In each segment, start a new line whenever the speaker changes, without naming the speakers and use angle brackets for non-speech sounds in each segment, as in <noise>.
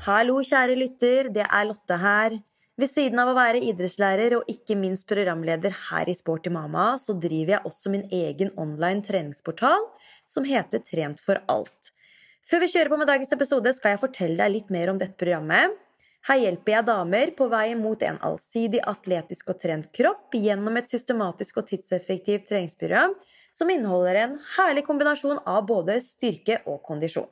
Hallo, kjære lytter, det er Lotte her. Ved siden av å være idrettslærer og ikke minst programleder her i Sporty Mama, så driver jeg også min egen online treningsportal som heter Trent for alt. Før vi kjører på med dagens episode, skal jeg fortelle deg litt mer om dette programmet. Her hjelper jeg damer på vei mot en allsidig atletisk og trent kropp gjennom et systematisk og tidseffektivt treningsprogram som inneholder en herlig kombinasjon av både styrke og kondisjon.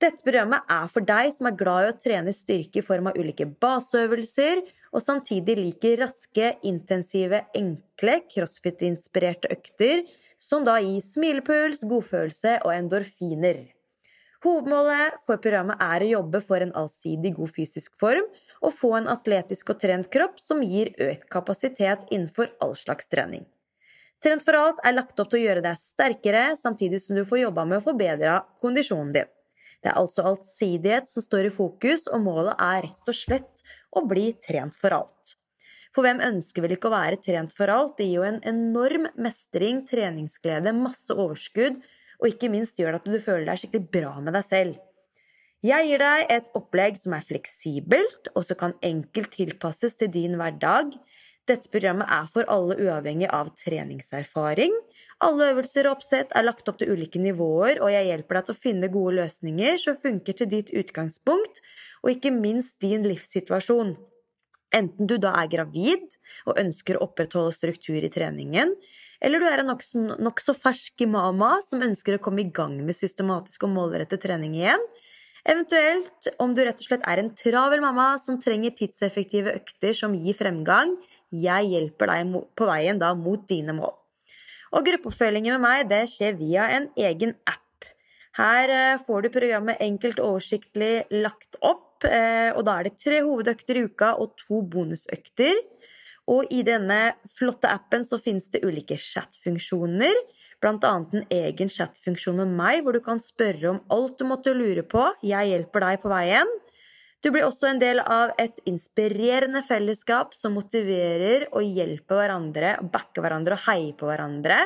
Dette programmet er for deg som er glad i å trene styrke i form av ulike baseøvelser, og samtidig liker raske, intensive, enkle, crossfit-inspirerte økter som da gir smilepuls, godfølelse og endorfiner. Hovedmålet for programmet er å jobbe for en allsidig god fysisk form og få en atletisk og trent kropp som gir økt kapasitet innenfor all slags trening. Trent for alt er lagt opp til å gjøre deg sterkere, samtidig som du får jobba med å forbedre kondisjonen din. Det er altså allsidighet som står i fokus, og målet er rett og slett å bli trent for alt. For hvem ønsker vel ikke å være trent for alt? Det gir jo en enorm mestring, treningsglede, masse overskudd, og ikke minst gjør det at du føler deg skikkelig bra med deg selv. Jeg gir deg et opplegg som er fleksibelt, og som kan enkelt tilpasses til din hverdag. Dette programmet er for alle uavhengig av treningserfaring. Alle øvelser og oppsett er lagt opp til ulike nivåer, og jeg hjelper deg til å finne gode løsninger som funker til ditt utgangspunkt, og ikke minst din livssituasjon. Enten du da er gravid og ønsker å opprettholde struktur i treningen, eller du er en nokså nok fersk mama som ønsker å komme i gang med systematisk og målrettet trening igjen, eventuelt om du rett og slett er en travel mamma som trenger tidseffektive økter som gir fremgang, jeg hjelper deg på veien da mot dine mål. Og gruppeoppfølgingen med meg det skjer via en egen app. Her eh, får du programmet enkelt og oversiktlig lagt opp, eh, og da er det tre hovedøkter i uka og to bonusøkter. Og i denne flotte appen så finnes det ulike chatfunksjoner, annet en egen chatfunksjon med meg, hvor du kan spørre om alt du måtte lure på. Jeg hjelper deg på veien. Du blir også en del av et inspirerende fellesskap som motiverer og hjelper hverandre, backer hverandre og heier på hverandre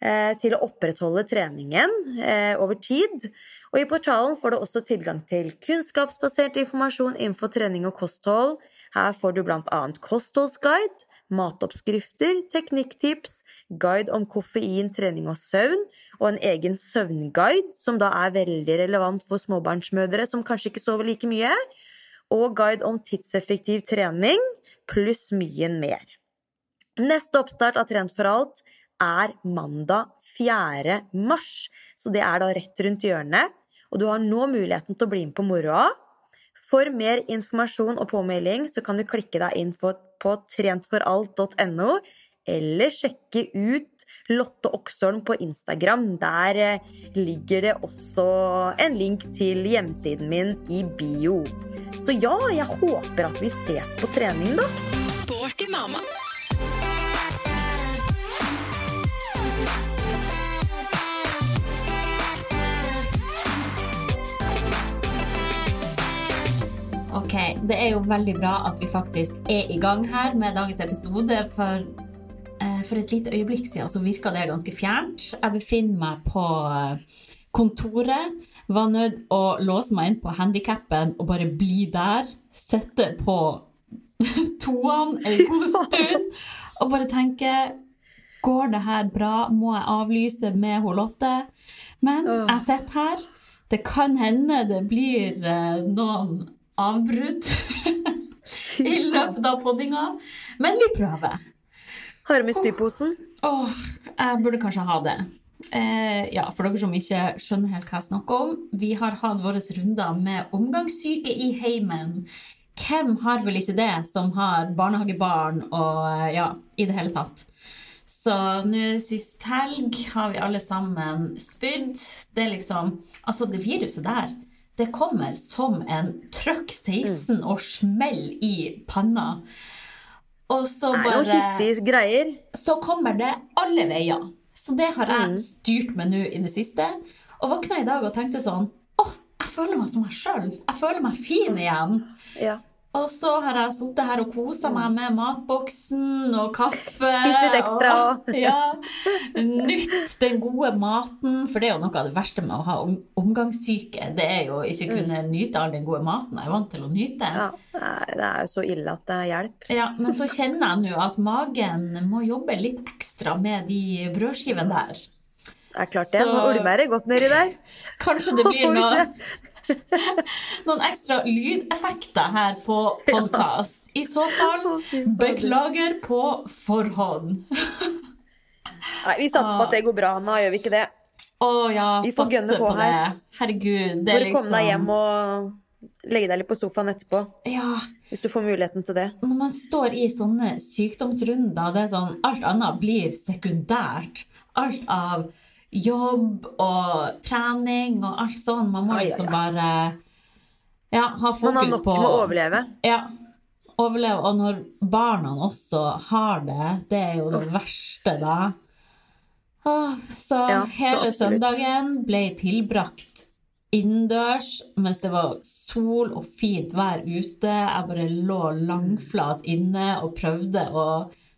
eh, til å opprettholde treningen eh, over tid. Og i portalen får du også tilgang til kunnskapsbasert informasjon innenfor trening og kosthold. Her får du blant annet kostholdsguide, matoppskrifter, teknikktips, guide om koffein, trening og søvn, og en egen søvnguide, som da er veldig relevant for småbarnsmødre som kanskje ikke sover like mye, og guide om tidseffektiv trening, pluss mye mer. Neste oppstart av Trent for alt er mandag 4. mars, så det er da rett rundt hjørnet, og du har nå muligheten til å bli med på moroa. For mer informasjon og påmelding så kan du klikke deg inn på trentforalt.no, eller sjekke ut Lotte Oksholm på Instagram. Der eh, ligger det også en link til hjemmesiden min i bio. Så ja, jeg håper at vi ses på trening, da.
Sporty mamma.
Ok, Det er jo veldig bra at vi faktisk er i gang her med dagens episode. For, eh, for et lite øyeblikk siden så virka det ganske fjernt. Jeg befinner meg på eh, kontoret. Var nødt å låse meg inn på handikappen og bare bli der. Sitte på <laughs> toene en god stund og bare tenke Går det her bra? Må jeg avlyse med Lotte? Men jeg sitter her. Det kan hende det blir eh, noen avbrudd <laughs> i løpet av poddinga. Men vi prøver.
Har du med spyposen?
Åh, jeg burde kanskje ha det. Eh, ja, For dere som ikke skjønner helt hva jeg snakker om. Vi har hatt våre runder med omgangssyke i heimen. Hvem har vel ikke det, som har barnehagebarn og ja, i det hele tatt. Så nå sist helg har vi alle sammen spydd. Det er liksom Altså, det viruset der det kommer som en trøkk 16 og smell i panna. Og så
Det er jo
bare
hissige greier.
Så kommer det alle veier. Så det har jeg
Mm.
styrt med nå i det siste. Og våkna i dag og tenkte sånn Å, jeg føler meg som meg sjøl. Jeg føler meg fin igjen.
Ja.
Og så har jeg sittet her og kosa meg med matboksen og kaffe.
Spist litt ekstra
òg. <laughs> ja, Nytt den gode maten. For det er jo noe av det verste med å ha omgangssyke. Det er jo ikke kunne nyte all den gode maten jeg er vant til å nyte.
ja. Det er jo så ille at det hjelper.
Ja, Men så kjenner jeg nå at magen må jobbe litt ekstra med de brødskivene der.
Det er klart det.
Så-
Nå ulmer det godt nedi der.
Kanskje det blir <laughs> noe. Noen ekstra lydeffekter her på podkast. I så fall, beklager på forhånd.
Nei, Vi satser på at det går bra, Anna. Gjør vi ikke det?
Å ja,
Vi får gønne på
på,
her.
det. Herregud. Det er
du komme deg
liksom
hjem og legge deg litt på sofaen etterpå.
Ja,
Hvis du får muligheten til det.
når man står i sånne sykdomsrunder, det er sånn Alt annet blir sekundært. Alt av jobb og trening og alt sånn. Man må liksom bare ja, ha fokus
Man har nok
på
med å overleve.
Ja. Overleve. Og når barna også har det, det er jo det verste, da. Åh, så
Ja,
hele
så
søndagen ble tilbrakt innendørs mens det var sol og fint vær ute. Jeg bare lå langflat inne og prøvde å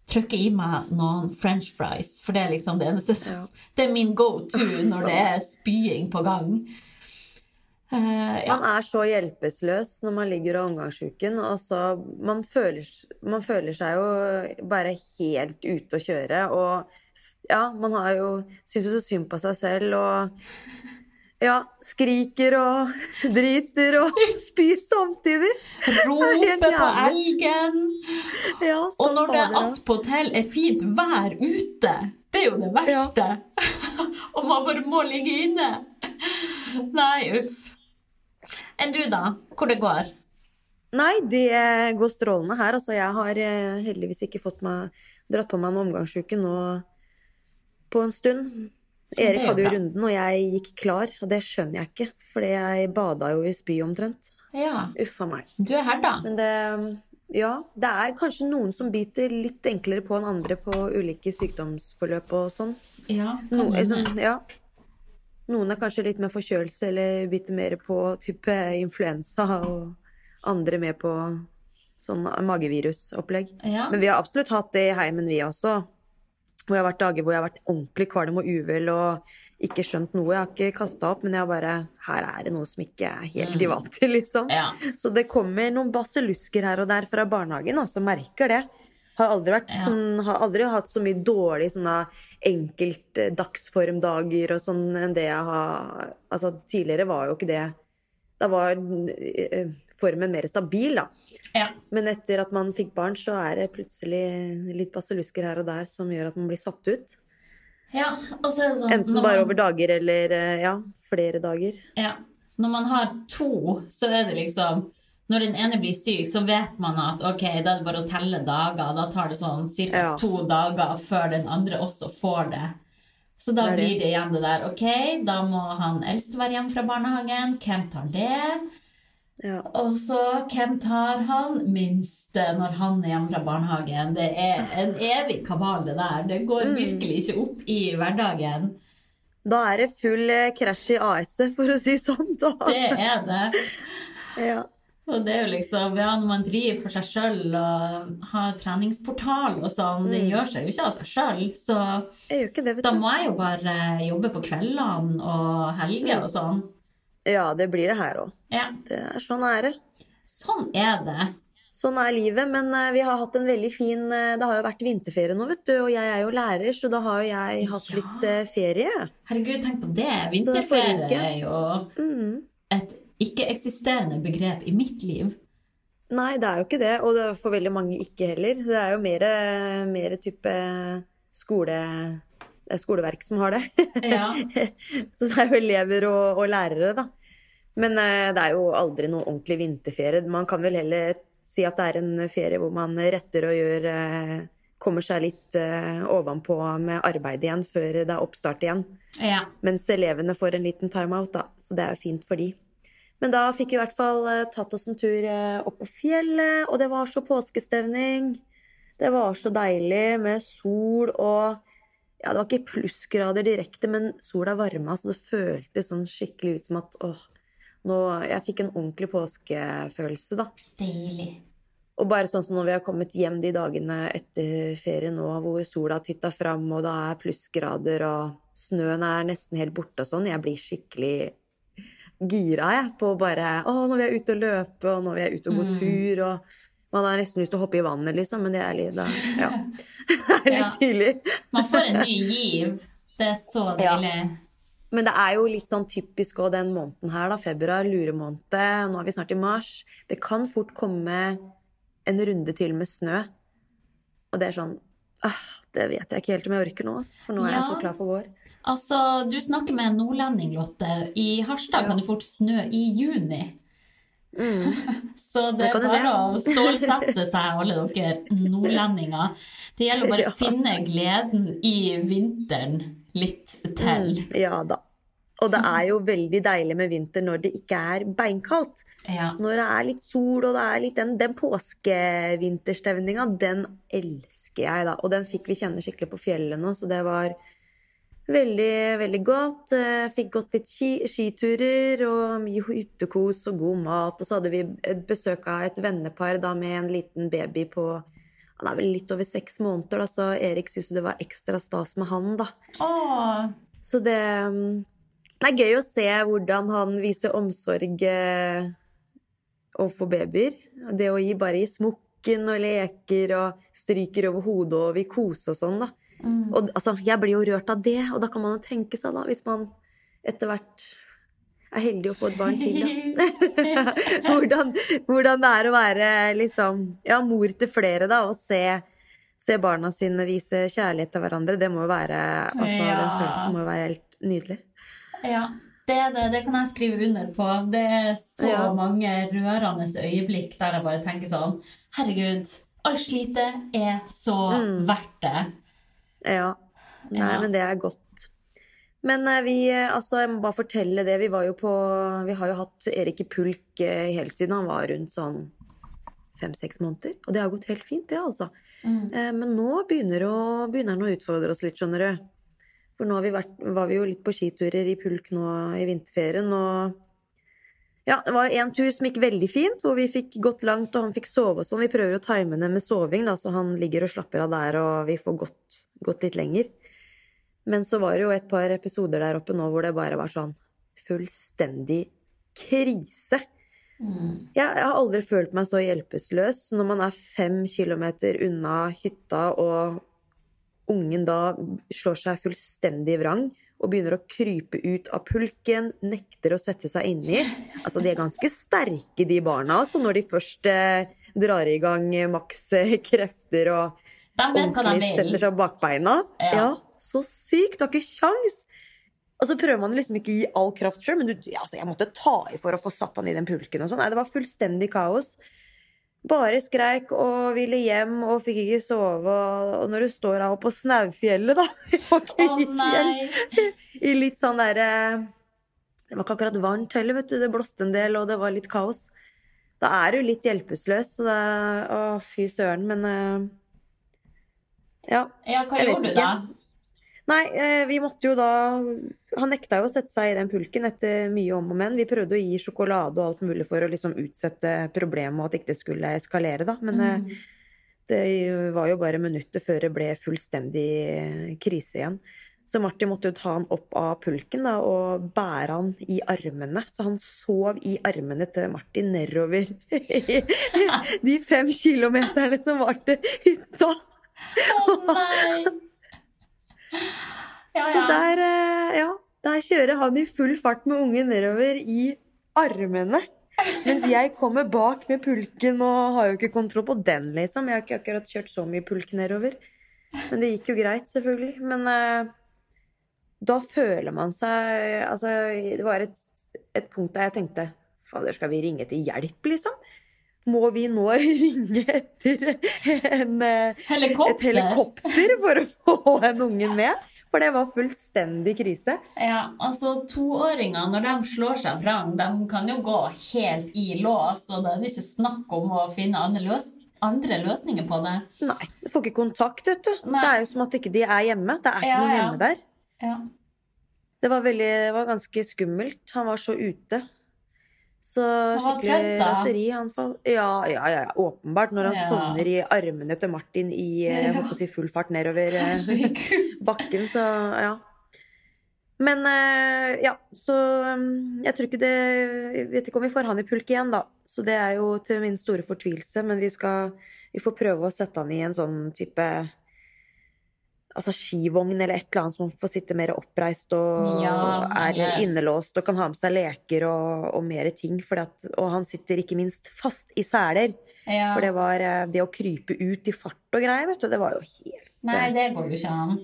trykke i meg noen french fries, for det er liksom det eneste som. Det er min go to <laughs> når det er spying på gang. Uh, ja.
Man er så hjelpeløs når man ligger og har omgangsuken. Altså, man, føler, man føler seg jo bare helt ute å kjøre. Og ja, man har jo Syns jo så synd på seg selv og ja, skriker og <laughs> driter og <laughs> spyr samtidig. Roper
Rope på elgen.
Ja,
Og når det
ja.
attpåtil er fint vær ute, det er jo det verste. <laughs> og man bare må ligge inne. Nei, uff. Enn du, da? Hvor det går?
Nei, det går strålende her. Altså, jeg har eh, heldigvis ikke fått meg dratt på meg en omgangsuke nå på en stund.
Er
Erik hadde jo runden, og jeg gikk klar. Og det skjønner jeg ikke, fordi jeg bada jo i spy omtrent.
Ja,
Uffa meg.
du er her, da.
Men det Ja, det er kanskje noen som biter litt enklere på enn andre på ulike sykdomsforløp og sånn.
Ja,
No,
kan
liksom,
hende.
ja. Noen er kanskje litt mer forkjølelse eller biter mer på type influensa, og andre mer på sånn magevirusopplegg.
Ja.
Men vi har absolutt hatt det i heimen, vi også. Hvor jeg har vært dager hvor jeg har vært ordentlig kvalm og uvel og ikke skjønt noe. Jeg har ikke kasta opp, men jeg har bare Her er det noe som ikke er helt i vant til, liksom.
Mm. Ja.
Så det kommer noen baselusker her og der fra barnehagen, altså. Merker det. Har aldri, vært
Ja.
sånn, har aldri hatt så mye dårlig sånne enkelt eh, dagsformdager og sånn enn det jeg har Altså tidligere var jo ikke det Da var eh, formen mer stabil, da.
ja.
Men etter at man fikk barn, så er det plutselig litt basillusker her og der som gjør at man blir satt ut.
ja. Og så er det sånn
Enten bare
man-
over dager eller eh, ja, flere dager.
Ja. Når man har to, så er det liksom Når den ene blir syk, så vet man at ok, da er det bare å telle dager. Da tar det sånn ca.
Ja.
to dager før den andre også får det. Så da
Det det.
blir det igjen det der ok, da må han eldste være hjemme fra barnehagen. Hvem tar det?
Ja.
Og så hvem tar han minst når han er hjemme fra barnehagen? Det er en evig kabal, det der. Det går
Mm.
virkelig ikke opp i hverdagen.
Da er det full eh, krasj i AS-et, for å si sånn. Da.
Det er det. <laughs>
Ja.
Og det er jo liksom, ja, Når man driver for seg sjøl og har treningsportal og sånn, det
Mm.
gjør seg jo ikke av seg sjøl. Så
det,
da må jeg jo bare jobbe på kveldene og helger og sånn.
Ja, det blir det her òg.
Ja,
sånn er det.
sånn er det.
Sånn er livet. Men eh, vi har hatt en veldig fin eh, Det har jo vært vinterferie nå, vet du. Og jeg er jo lærer, så da har jo jeg hatt
Ja.
litt eh, ferie.
Herregud, tenk på det. Vinterferie er jo
Mm.
et ikke-eksisterende begrep i mitt liv.
Nei, det er jo ikke det. Og det er for veldig mange ikke heller. Så det er jo mer, mer type skole... Er skoleverk som har det.
Ja. <laughs>
Så det er jo elever og, og lærere, da. Men eh, det er jo aldri noe ordentlig vinterferie. Man kan vel heller si at det er en ferie hvor man retter og gjør eh, Kommer seg litt eh, ovenpå med arbeid igjen før det er oppstart igjen.
ja.
Mens elevene får en liten timeout, da. Så det er jo fint for de. Men da fikk vi i hvert fall tatt oss en tur opp på fjellet, og det var så påskestemning. Det var så deilig med sol og Ja, det var ikke plussgrader direkte, men sola varma, så det føltes sånn skikkelig ut som at åh, nå Jeg fikk en ordentlig påskefølelse, da.
Deilig.
Og bare sånn som når vi har kommet hjem de dagene etter ferie nå, hvor sola har titta fram, og det er plussgrader, og snøen er nesten helt borte og sånn, jeg blir skikkelig gira, jeg, på bare Å, når vi er ute og løpe, og når vi er ute og går
Mm.
tur, og man har nesten lyst til å hoppe i vannet, liksom, men det er litt da, Ja. <laughs> Det er litt
Ja.
tidlig.
Man får en ny giv. Det er så
Ja. Men det er jo litt sånn typisk òg den måneden her, da. Februar, luremåned. Nå er vi snart i mars. Det kan fort komme en runde til med snø. Og det er sånn ah, Det vet jeg ikke helt om jeg orker nå. For nå er jeg så klar for vår.
Altså, du snakker med en nordlending, Lotte. I Harstad
Ja.
kan det fort snø i juni.
Mm. <laughs>
Så det
Det
er bare å stålsette seg, alle dere nordlendinger. Det gjelder å bare <laughs>
Ja.
finne gleden i vinteren litt til.
Mm. Ja da. Og det er jo veldig deilig med vinter når det ikke er beinkaldt.
Ja.
Når det er litt sol og det er litt den, den påskevinterstemninga, den elsker jeg, da. Og den fikk vi kjenne skikkelig på fjellet nå, så det var veldig, veldig godt. Eh, Fikk gått litt ski, skiturer og mye hyttekos og god mat. Og så hadde vi besøk av et vennepar da med en liten baby på han er vel litt over seks måneder, da, så Erik syntes det var ekstra stas med han, da.
Åh,
Så det, mm, det er gøy å se hvordan han viser omsorg eh, overfor babyer. Det å gi bare i smokken og leker og stryker over hodet og vil kose og sånn, da.
mm.
Og altså, jeg blir jo rørt av det, og da kan man jo tenke seg, da, hvis man etter hvert er heldig å få et barn til, da. <laughs> hvordan, hvordan det er å være liksom ja, mor til flere, da, og se, se barna sine vise kjærlighet til hverandre. Det må jo være altså,
Ja.
Den følelsen må jo være helt nydelig.
Ja, det, det, det kan jeg skrive under på. Det er så
Ja.
mange rørende øyeblikk der jeg bare tenker sånn Herregud, alt slitet er så
Mm.
verdt det.
Ja. Nei,
Ja.
men det er godt. Men eh, vi, eh, altså, jeg må bare fortelle det. Vi var jo på Vi har jo hatt Erik i pulk eh, helt siden han var rundt sånn fem-seks måneder. Og det har gått helt fint, det, altså.
Mm.
Men nå begynner, å, begynner han å utfordre oss litt, skjønner du. For nå har vi vært, var vi jo litt på skiturer i pulk nå i vinterferien, og ja, det var en tur som gikk veldig fint, hvor vi fikk gått langt, og han fikk sove og sånn. Vi prøver å time det med soving, da, så han ligger og slapper av der, og vi får gått, gått litt lenger. Men så var det jo et par episoder der oppe nå hvor det bare var sånn fullstendig krise.
Mm.
Jeg, jeg har aldri følt meg så hjelpeløs når man er fem kilometer unna hytta, og ungen da slår seg fullstendig vrang og begynner å krype ut av pulken, nekter å sette seg inni. Altså, de er ganske sterke, de barna, altså, når de først eh, drar i gang eh, maks eh, krefter og ordentlig setter seg bak beina.
Ja.
Ja. Så sykt! Du har ikke kjangs! Og så prøver man liksom ikke å gi all kraft sjøl, men du, ja, altså, jeg måtte ta i for å få satt han i den pulken og sånn. Nei, det var fullstendig kaos. Bare skreik og ville hjem og fikk ikke sove. Og, når du står her oppe på Snaufjellet, da <laughs>
Å nei!
i litt sånn derre Det var ikke akkurat varmt heller, vet du. Det blåste en del, og det var litt kaos. Da er du litt hjelpeløs. Det Å, fy søren. Men eh, ja.
Ja, hva gjorde du da?
Nei, eh, vi måtte jo da Han nekta jo å sette seg i den pulken etter mye om og men. Vi prøvde å gi sjokolade og alt mulig for å liksom utsette problemet og at ikke det skulle eskalere, da. Men eh,
Mm.
det var jo bare minutter før det ble fullstendig eh, krise igjen. Så Martin måtte jo ta han opp av pulken da, og bære han i armene. Så han sov i armene til Martin nedover <laughs> de fem kilometerne som var til hytta.
Å nei! <laughs> Ja,
Så der, eh, ja, der kjører han i full fart med ungen nedover i armene. Mens jeg kommer bak med pulken og har jo ikke kontroll på den, liksom. Jeg har ikke akkurat kjørt så mye pulk nedover. Men det gikk jo greit, selvfølgelig. Men eh, da føler man seg Altså, det var et, et punkt der jeg tenkte Fader, skal vi ringe til hjelp, liksom? Må vi nå <laughs> ringe etter en, helikopter. et
Helikopter?
for å få en unge med? For det var fullstendig krise.
Ja, altså Toåringer, når de slår seg vrang, de kan jo gå helt i lås, og da er det ikke snakk om å finne andre, løs andre løsninger på det.
Nei, du får ikke kontakt, vet du.
Nei.
Det er jo som at ikke de er hjemme. Det er ikke
Ja,
noen
ja.
hjemme der.
Ja.
Det var, veldig, det var ganske skummelt. Han var så ute. Så skikkelig
raserianfall.
raseri. Ja, ja, ja, åpenbart. Når han
Ja.
sovner i armene til Martin i eh,
Ja.
si full fart nedover eh,
Herregud.
bakken, så ja. Men eh, ja, så um, jeg tror ikke det Jeg vet ikke om vi får han i pulk igjen, da. Så det er jo til min store fortvilelse, men vi skal Vi får prøve å sette han i en sånn type Altså skivogn eller et eller annet som man får sitte mer oppreist og
Ja,
er
yeah.
innelåst og kan ha med seg leker og, og mer ting. At, og han sitter ikke minst fast i seler.
Ja.
For det var eh, det å krype ut i fart og greier, vet du. Det var jo helt
Nei,
eh,
det går jo ikke an.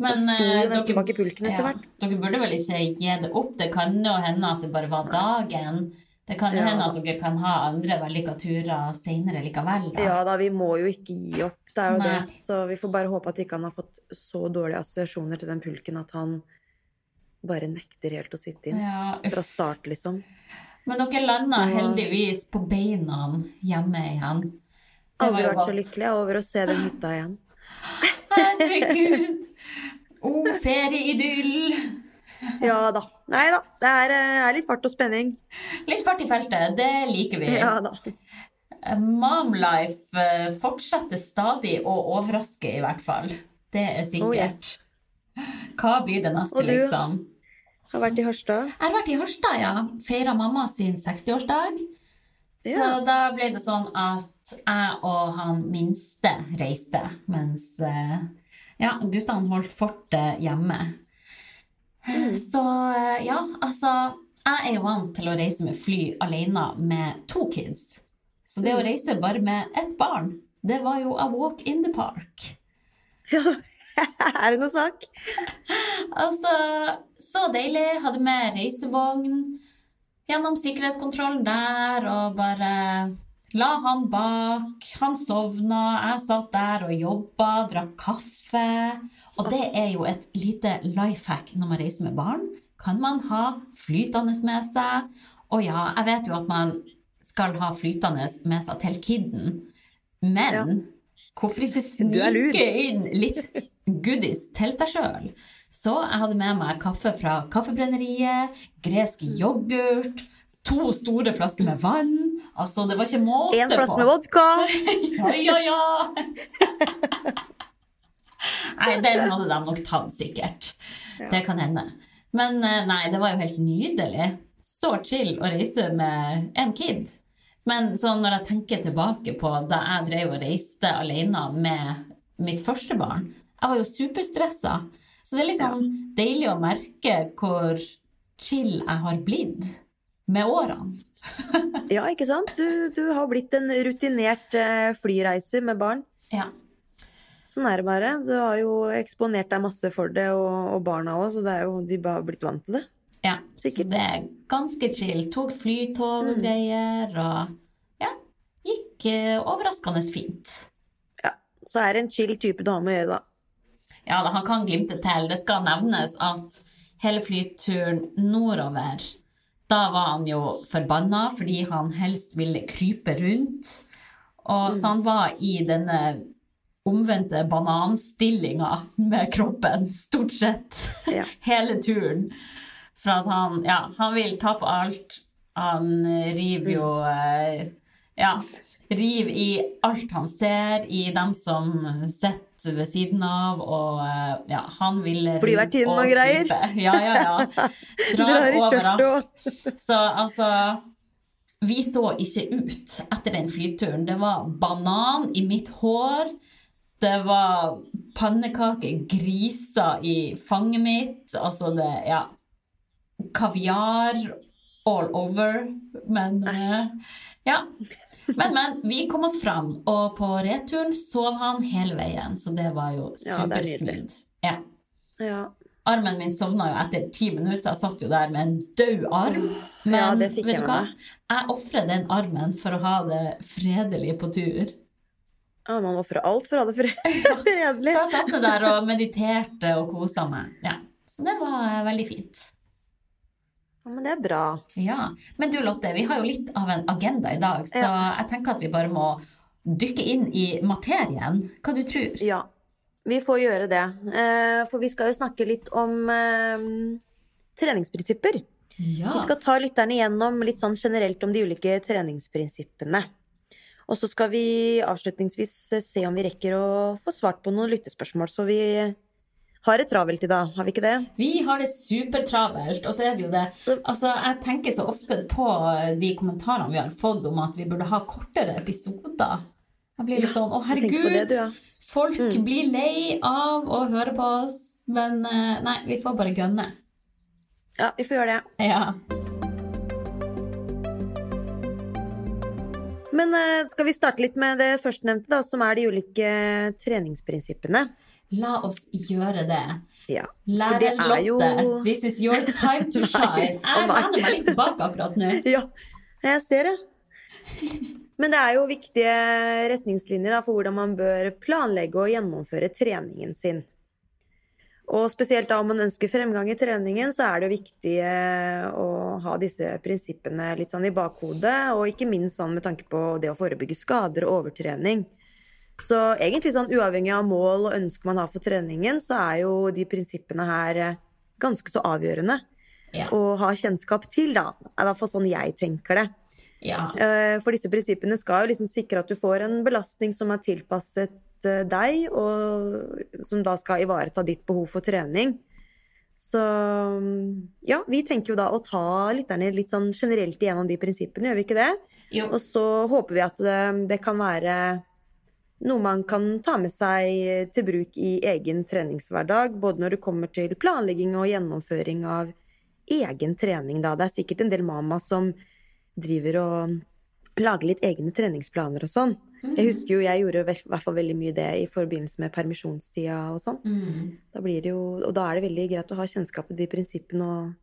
Men
dere,
eh,
pulken etter
ja, dere burde vel ikke gi det opp? Det kan jo hende at det bare var dagen. Det kan jo
Ja.
hende at dere kan ha andre vellykka turer senere likevel. Da.
Ja da, vi må jo ikke gi opp. Det er jo
Nei.
det. Så vi får bare håpe at ikke han har fått så dårlige assosiasjoner til den pulken at han bare nekter helt å sitte inn.
Ja.
Fra start, liksom.
Men dere landa
Så-
heldigvis på beina hjemme igjen. Det
Aldri vært så lykkelig over å se den hytta igjen. <laughs>
Herregud! Å, ferieidyll! <laughs>
Ja da. Nei da. Det er, eh, er litt fart og spenning.
Litt fart i feltet, det liker vi.
Ja da.
Momlife eh, fortsetter stadig å overraske, i hvert fall. Det er sikkert.
Oh, yes.
Hva blir det neste, liksom?
Har vært i Harstad.
Jeg har vært i Harstad, ja. Feira mamma sin 60-årsdag. Så
Ja.
da ble det sånn at jeg og han minste reiste, mens eh, ja, guttene holdt fortet hjemme.
Mm.
Så eh, ja, altså Jeg er jo vant til å reise med fly alene med to kids. Så det å
Mm.
reise bare med ett barn, det var jo a walk in the park.
Ja, <laughs> er det noe sak?
Altså, så deilig. Hadde med reisevogn gjennom sikkerhetskontrollen der og bare la han bak. Han sovna, jeg satt der og jobba, drakk kaffe. Og det er jo et lite life hack når man reiser med barn. Kan man ha flytende med seg. Og ja, jeg vet jo at man skal ha flytende med seg til kidden, men
Ja.
hvorfor ikke snike inn litt goodies til seg sjøl? Så jeg hadde med meg kaffe fra Kaffebrenneriet, gresk yoghurt, to store flasker med vann. Altså, det var ikke måte på.
En flaske med vodka. <laughs>
Ja, ja, ja! <laughs> Nei, den hadde de nok tatt, sikkert.
Ja.
Det kan hende. Men eh, nei, det var jo helt nydelig. Så chill å reise med en kid. Men når jeg tenker tilbake på da jeg drev og reiste alene med mitt første barn, jeg var jo superstressa. Så det er liksom deilig å merke hvor chill jeg har blitt med årene. <laughs>
Ja, ikke sant? Du, du har blitt en rutinert eh, flyreiser med barn.
Ja.
Sånn er det bare. Du har jo eksponert deg masse for det, og, og barna òg, så det er jo, de har blitt vant til det.
Ja, så det er ganske chill. Tok flytog og
Mm.
greier, og ja, gikk eh, overraskende fint.
Ja, Så er det en chill type du har med å gjøre, da.
Ja, han kan glimte til. Det skal nevnes at hele flyturen nordover, da var han jo forbanna fordi han helst ville krype rundt. Og så han var i denne omvendte bananstillinga med kroppen, stort sett, <laughs>
Ja.
hele turen. For at han, ja, han vil ta på alt. Han river jo eh, Ja, river i alt han ser, i dem som sitter ved siden av, og eh, ja, han vil rundt
Flyvertinnen og greier.
Ja, ja, ja. <laughs> Drar overalt. Så altså Vi så ikke ut etter den flyturen. Det var banan i mitt hår. Det var pannekaker, griser i fanget mitt. Altså det Ja. Kaviar all over. Men uh, Ja. Men, men. Vi kom oss fram, og på returen sov han hele veien, så det var jo
er
supersmooth. Ja.
Ja.
Armen min sovna jo etter ti minutter, så jeg satt jo der med en død arm. Men
Ja,
vet du hva? Jeg ofrer den armen for å ha det fredelig på tur.
Ja, man ofrer alt for å ha det fre- <laughs> <laughs> fredelig.
Jeg satt der og mediterte og kosa meg. Ja. Så det var eh, veldig fint.
Ja, men det er bra.
Ja. Men du Lotte, vi har jo litt av en agenda i dag, så jeg tenker at vi bare må dykke inn i materien. Hva du tror?
Ja, vi får gjøre det. Eh, For vi skal jo snakke litt om eh, treningsprinsipper.
Ja.
Vi skal ta lytterne igjennom litt sånn generelt om de ulike treningsprinsippene. Og så skal vi avslutningsvis se om vi rekker å få svart på noen lyttespørsmål. Så vi har det travelt i dag, har vi ikke det?
Vi har det supertravelt, og så er det jo det Altså, jeg tenker så ofte på de kommentarene vi har fått om at vi burde ha kortere episoder. Jeg blir litt
Ja,
sånn Å, herregud!
det, du, ja.
Folk
Mm.
blir lei av å høre på oss. Men eh, nei, vi får bare gønne.
Ja, vi får gjøre det.
Ja.
Men eh, skal vi starte litt med det førstnevnte, da, som er de ulike treningsprinsippene?
La oss gjøre det.
Ja.
Lærer
det Lotte, jo-
this is your time to <laughs> shine. Jeg lener meg litt tilbake akkurat nå. <laughs>
Ja, jeg ser det. Men det er jo viktige retningslinjer da, for hvordan man bør planlegge og gjennomføre treningen sin. Og spesielt da om man ønsker fremgang i treningen, så er det viktig eh, å ha disse prinsippene litt sånn i bakhodet, og ikke minst sånn med tanke på det å forebygge skader og overtrening. Så egentlig sånn uavhengig av mål og ønske man har for treningen, så er jo de prinsippene her eh, ganske så avgjørende
Ja.
å ha kjennskap til, da. I hvert fall sånn jeg tenker det.
ja.
Eh, For disse prinsippene skal jo liksom sikre at du får en belastning som er tilpasset eh, deg, og som da skal ivareta ditt behov for trening. Så ja, vi tenker jo da å ta lytterne litt sånn generelt igjennom de prinsippene, gjør vi ikke det?
Jo.
Og så håper vi at det, det kan være noe man kan ta med seg til bruk i egen treningshverdag, både når det kommer til planlegging og gjennomføring av egen trening, da. Det er sikkert en del mama som driver og lager litt egne treningsplaner og sånn. Jeg husker jo jeg gjorde i hvert fall veldig mye det i forbindelse med permisjonstida og sånn.
Mm.
Da blir det jo, og da er det veldig greit å ha kjennskap til de prinsippene og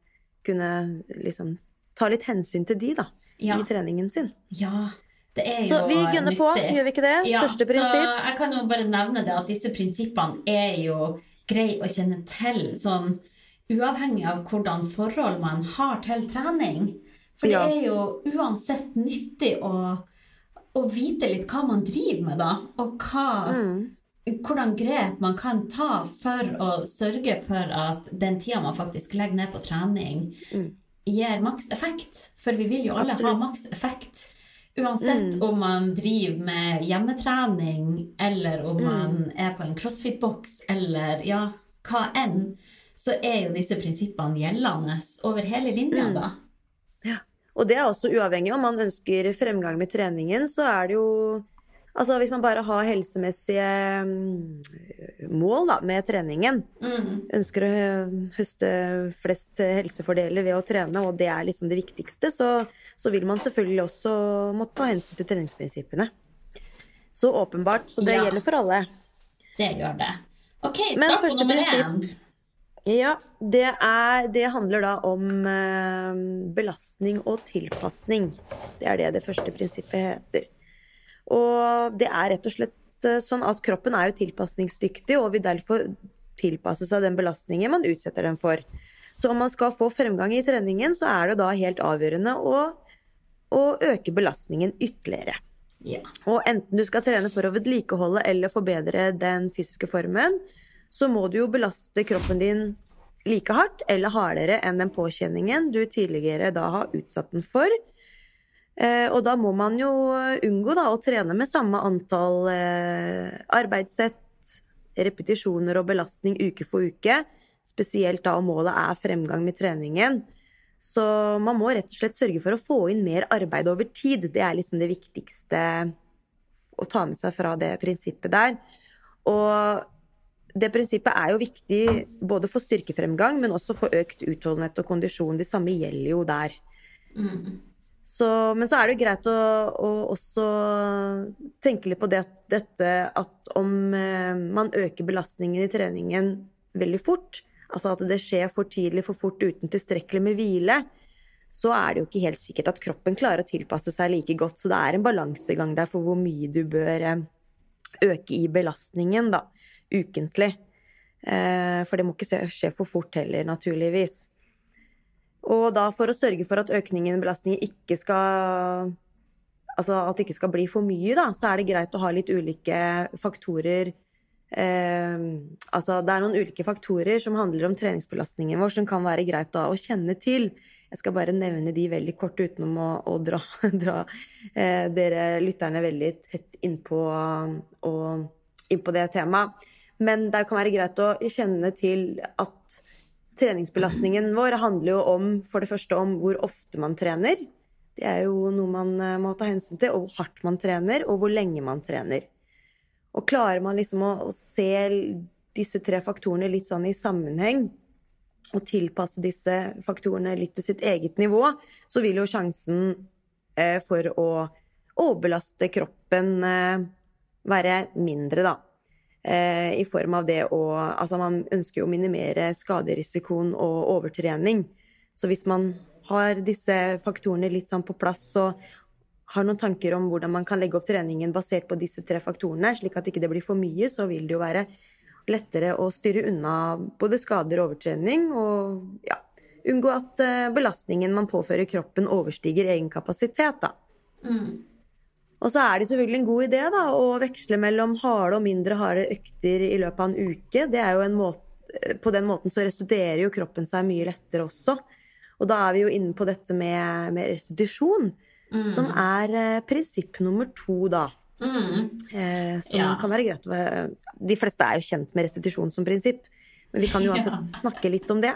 kunne liksom ta litt hensyn til de, da,
Ja.
i treningen sin.
ja. Det
Så vi gunner på, gjør vi ikke det?
Ja,
Første
så
prinsipp.
jeg kan jo bare nevne det at disse prinsippene er jo greie å kjenne til, sånn uavhengig av hvordan forhold man har til trening. For det
Ja.
er jo uansett nyttig å, å vite litt hva man driver med, da. Og hva,
Mm.
hvordan grep man kan ta for å sørge for at den tida man faktisk legger ned på trening,
Mm.
gir maks effekt. For vi vil jo alle ha
Absolutt.
maks effekt. Uansett om man driver med hjemmetrening, eller om man er på en crossfit-boks, eller ja, hva enn, så er jo disse prinsippene gjeldende over hele linja, da.
Ja, Og det er også uavhengig om man ønsker fremgang med treningen, så er det jo Altså hvis man bare har helsemessige mm, mål da, med treningen,
Mm.
ønsker å høste flest helsefordeler ved å trene, og det er liksom det viktigste, så, så vil man selvfølgelig også måtte ta hensyn til treningsprinsippene. Så åpenbart. Så det
Ja.
gjelder for alle.
Det gjør det. Ok, start på nummer én.
Ja, det, er, det handler da om eh, belastning og tilpasning. Det er det det første prinsippet heter. Og det er rett og slett eh, sånn at kroppen er jo tilpasningsdyktig og vil derfor tilpasse seg den belastningen man utsetter den for. Så om man skal få fremgang i treningen, så er det da helt avgjørende å, å øke belastningen ytterligere.
Ja.
Og enten du skal trene for å vedlikeholde eller forbedre den fysiske formen, så må du jo belaste kroppen din like hardt eller hardere enn den påkjenningen du tidligere da har utsatt den for. Eh, og da må man jo unngå da å trene med samme antall eh, arbeidssett, repetisjoner og belastning uke for uke, spesielt da om målet er fremgang med treningen. Så man må rett og slett sørge for å få inn mer arbeid over tid. Det er liksom det viktigste å ta med seg fra det prinsippet der. Og det prinsippet er jo viktig både for styrkefremgang, men også for økt utholdenhet og kondisjon. Det samme gjelder jo der.
Mm.
Så, men så er det jo greit å, å også tenke litt på det, dette at om eh, man øker belastningen i treningen veldig fort, altså at det skjer for tidlig, for fort uten tilstrekkelig med hvile, så er det jo ikke helt sikkert at kroppen klarer å tilpasse seg like godt. Så det er en balansegang der for hvor mye du bør eh, øke i belastningen, da, ukentlig. Eh, for det må ikke skje for fort heller, naturligvis. Og da for å sørge for at økningen i belastningen ikke skal Altså at det ikke skal bli for mye, da, så er det greit å ha litt ulike faktorer eh, Altså det er noen ulike faktorer som handler om treningsbelastningen vår, som kan være greit da å kjenne til. Jeg skal bare nevne de veldig kort utenom å, å dra, <laughs> dra eh, dere lytterne veldig tett innpå, inn det temaet. Men det kan være greit å kjenne til at treningsbelastningen vår handler jo om for det første om hvor ofte man trener. Det er jo noe man eh, må ta hensyn til. Og hvor hardt man trener, og hvor lenge man trener. Og klarer man liksom å, å se disse tre faktorene litt sånn i sammenheng, og tilpasse disse faktorene litt til sitt eget nivå, så vil jo sjansen eh, for å overbelaste kroppen eh, være mindre, da. Eh, I form av det å Altså, man ønsker jo å minimere skaderisikoen og overtrening. Så hvis man har disse faktorene litt sånn på plass så har noen tanker om hvordan man kan legge opp treningen basert på disse tre faktorene, slik at ikke det blir for mye, så vil det jo være lettere å styre unna både skader og overtrening, og ja, unngå at eh, belastningen man påfører kroppen, overstiger egen kapasitet, da. Mm. Og så er det selvfølgelig en god idé da, å veksle mellom harde og mindre harde økter i løpet av en uke. Det er jo en måte, på den måten så restituerer jo kroppen seg mye lettere også. Og da er vi jo inne på dette med, med restitusjon, mm. som er eh, prinsipp nummer to, da. Mm. Eh, som ja. kan være greit De fleste er jo kjent med restitusjon som prinsipp. Men vi kan jo <laughs> altså ja. snakke litt om det.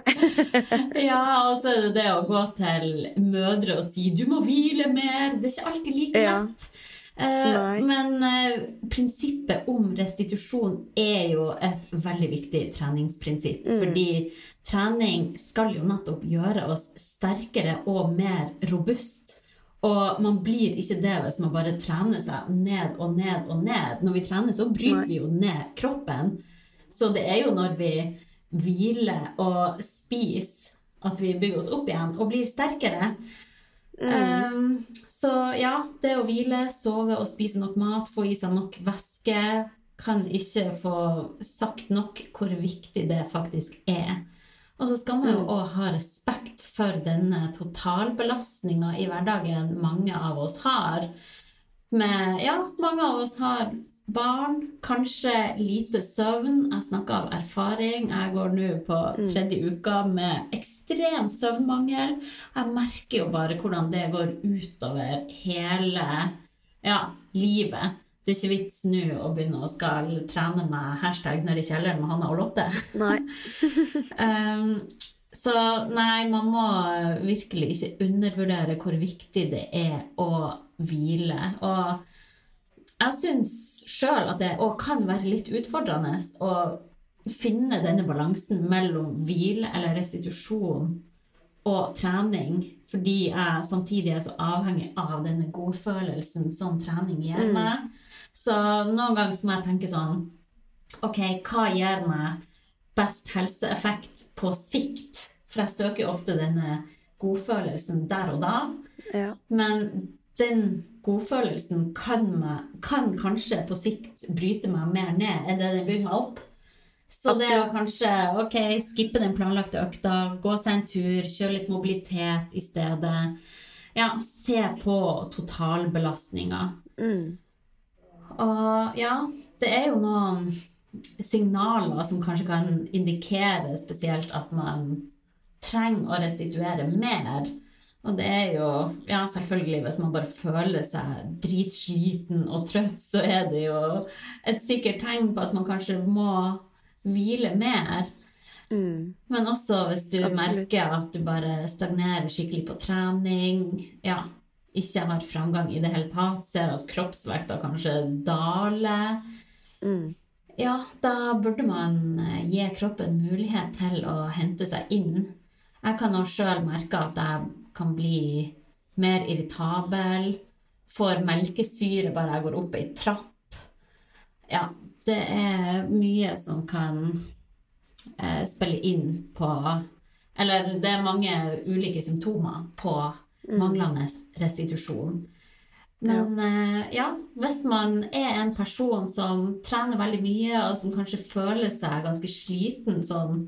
<laughs>
ja, og så er det det å gå til mødre og si 'du må hvile mer'. Det er ikke alltid like lett. Ja. Uh, men uh, prinsippet om restitusjon er jo et veldig viktig treningsprinsipp. Mm. Fordi trening skal jo nettopp gjøre oss sterkere og mer robust. Og man blir ikke det hvis man bare trener seg ned og ned og ned. Når vi trener, så bryter Nei. vi jo ned kroppen. Så det er jo når vi hviler og spiser at vi bygger oss opp igjen og blir sterkere. Mm. Um, så ja, det å hvile, sove og spise nok mat, få i seg nok væske Kan ikke få sagt nok hvor viktig det faktisk er. Og så skal man jo òg mm. ha respekt for denne totalbelastninga i hverdagen mange av oss har. Med, ja, mange av oss har barn, kanskje lite søvn. Jeg snakker av erfaring. Jeg går nå på mm. tredje uka med ekstrem søvnmangel. Jeg merker jo bare hvordan det går utover hele ja, livet. Det er ikke vits nå å begynne å skal trene meg hashtag nede i kjelleren med Hanna og Lotte.
Nei. <laughs>
um, så nei, man må virkelig ikke undervurdere hvor viktig det er å hvile. Og jeg syns sjøl at det òg kan være litt utfordrende å finne denne balansen mellom hvile eller restitusjon og trening, fordi jeg samtidig er så avhengig av denne godfølelsen som trening gir mm. meg. Mm. Så noen ganger må jeg tenke sånn OK, hva gir meg best helseeffekt på sikt? For jeg søker ofte denne godfølelsen der og da. Ja. Men den godfølelsen kan, meg, kan, kanskje på sikt bryte meg mer ned enn det den bygger meg opp. Så det å kanskje ok, skippe den planlagte økta, gå seg en tur, kjøre litt mobilitet i stedet. Ja, se på totalbelastninga. Mm. Og ja, det er jo noen signaler som kanskje kan indikere spesielt at man trenger å restituere mer. Og det er jo Ja, selvfølgelig, hvis man bare føler seg dritsliten og trøtt, så er det jo et sikkert tegn på at man kanskje må hvile mer. Mm. Men også hvis du Absolutt. merker at du bare stagnerer skikkelig på trening, ja, ikke har framgang i det hele tatt, ser at kroppsvekta kanskje daler mm. Ja, da burde man eh, gi kroppen mulighet til å hente seg inn. Jeg kan også sjøl merke at jeg kan bli mer irritabel. Får melkesyre bare jeg går opp ei trapp. Ja, det er mye som kan eh, spille inn på Eller det er mange ulike symptomer på mm. manglende restitusjon. Men eh, ja, hvis man er en person som trener veldig mye, og som kanskje føler seg ganske sliten sånn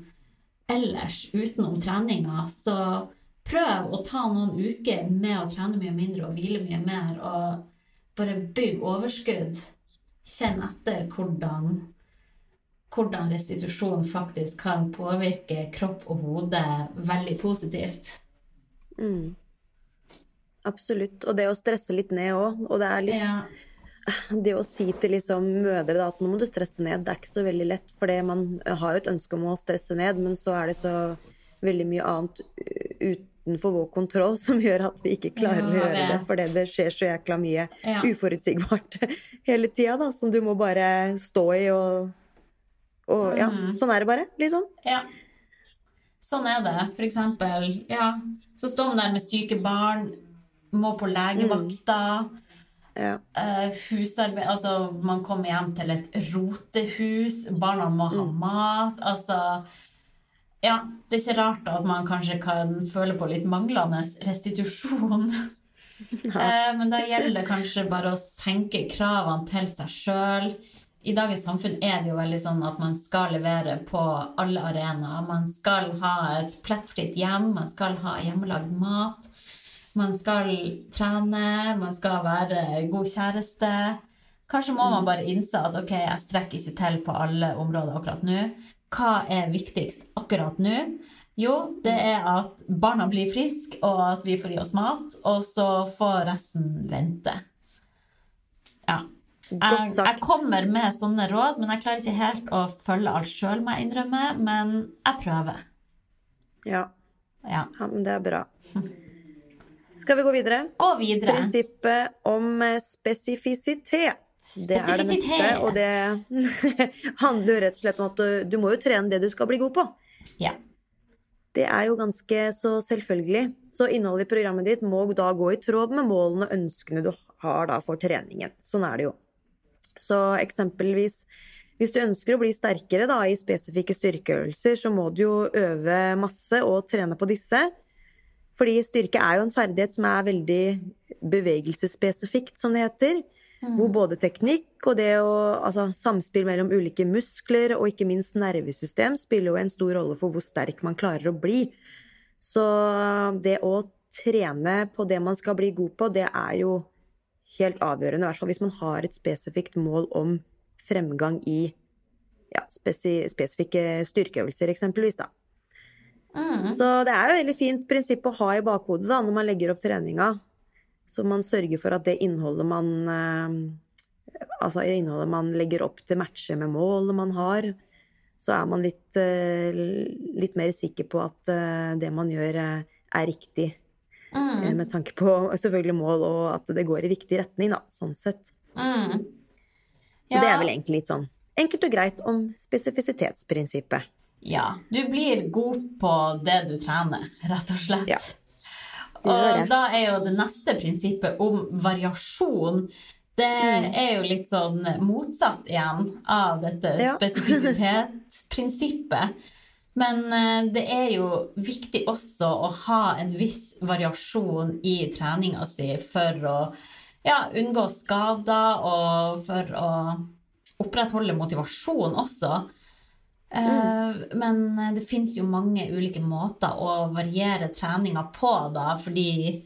ellers utenom treninga, så prøv å ta noen uker med å trene mye mindre og hvile mye mer, og bare bygg overskudd. Kjenn etter hvordan, hvordan restitusjon faktisk kan påvirke kropp og hode veldig positivt.
Mm. Absolutt. Og det å stresse litt ned òg. Og det er litt
Ja. <laughs>
Det å si til liksom mødre da, at nå må du stresse ned, det er ikke så veldig lett. For man har jo et ønske om å stresse ned, men så er det så veldig mye annet utenfor vår kontroll som gjør at vi ikke klarer
Ja,
å gjøre det. Fordi det skjer så jækla mye
Ja.
uforutsigbart <laughs> hele tida, da, som du må bare stå i og Og ja,
Mhm.
sånn er det bare, liksom.
Ja. Sånn er det. For eksempel, ja, så står man der med syke barn, må på legevakta.
Ja.
Uh, husarbeid Altså, man kommer hjem til et rotehus. Barna må ha mat. Altså Ja, det er ikke rart at man kanskje kan føle på litt manglende restitusjon. Eh, Men da gjelder det kanskje bare å senke kravene til seg sjøl. I dagens samfunn er det jo veldig sånn at man skal levere på alle arenaer. Man skal ha et plettfritt hjem, man skal ha hjemmelagd mat. Man skal trene, man skal være god kjæreste. Kanskje må man bare innse at ok, jeg strekker ikke til på alle områder akkurat nå. Hva er viktigst akkurat nå? Jo, det er at barna blir friske, og at vi får i oss mat, og så får resten vente. Ja. Jeg, jeg kommer med sånne råd, men jeg klarer ikke helt å følge alt sjøl, må jeg innrømme. Men jeg prøver.
Ja.
Ja.
ja, men det er bra. Skal vi gå videre?
Gå videre.
Prinsippet om spesifisitet. Det er det neste, og det <laughs> handler jo rett og slett om at du, du må jo trene det du skal bli god på.
Ja.
Det er jo ganske så selvfølgelig. Så innholdet i programmet ditt må da gå i tråd med målene og ønskene du har da for treningen. Sånn er det jo. Så eksempelvis hvis du ønsker å bli sterkere da, i spesifikke styrkeøvelser, så må du jo øve masse og trene på disse. Fordi styrke er jo en ferdighet som er veldig bevegelsesspesifikt, som det heter. Hvor både teknikk og det å, altså, samspill mellom ulike muskler og ikke minst nervesystem spiller jo en stor rolle for hvor sterk man klarer å bli. Så det å trene på det man skal bli god på, det er jo helt avgjørende. I hvert fall hvis man har et spesifikt mål om fremgang i ja, spesi spesifikke styrkeøvelser, eksempelvis. da.
Mm.
Så det er jo et veldig fint prinsipp å ha i bakhodet da, når man legger opp treninga. Så man sørger for at det innholdet man eh, Altså innholdet man legger opp til matcher med målet man har. Så er man litt, eh, litt mer sikker på at eh, det man gjør, er riktig.
Mm.
Med tanke på selvfølgelig mål, og at det går i riktig retning, da, sånn sett.
Mm.
Så det er vel egentlig litt sånn enkelt og greit om spesifisitetsprinsippet.
Ja. Du blir god på det du trener, rett og slett.
Ja.
Og da er jo det neste prinsippet om variasjon Det
Mm.
er jo litt sånn motsatt igjen av dette
Ja. <laughs>
spesifisitetsprinsippet. Men eh, det er jo viktig også å ha en viss variasjon i treninga si for å ja, unngå skader og for å opprettholde motivasjon også. Eh, Men det fins jo mange ulike måter å variere treninga på, da, fordi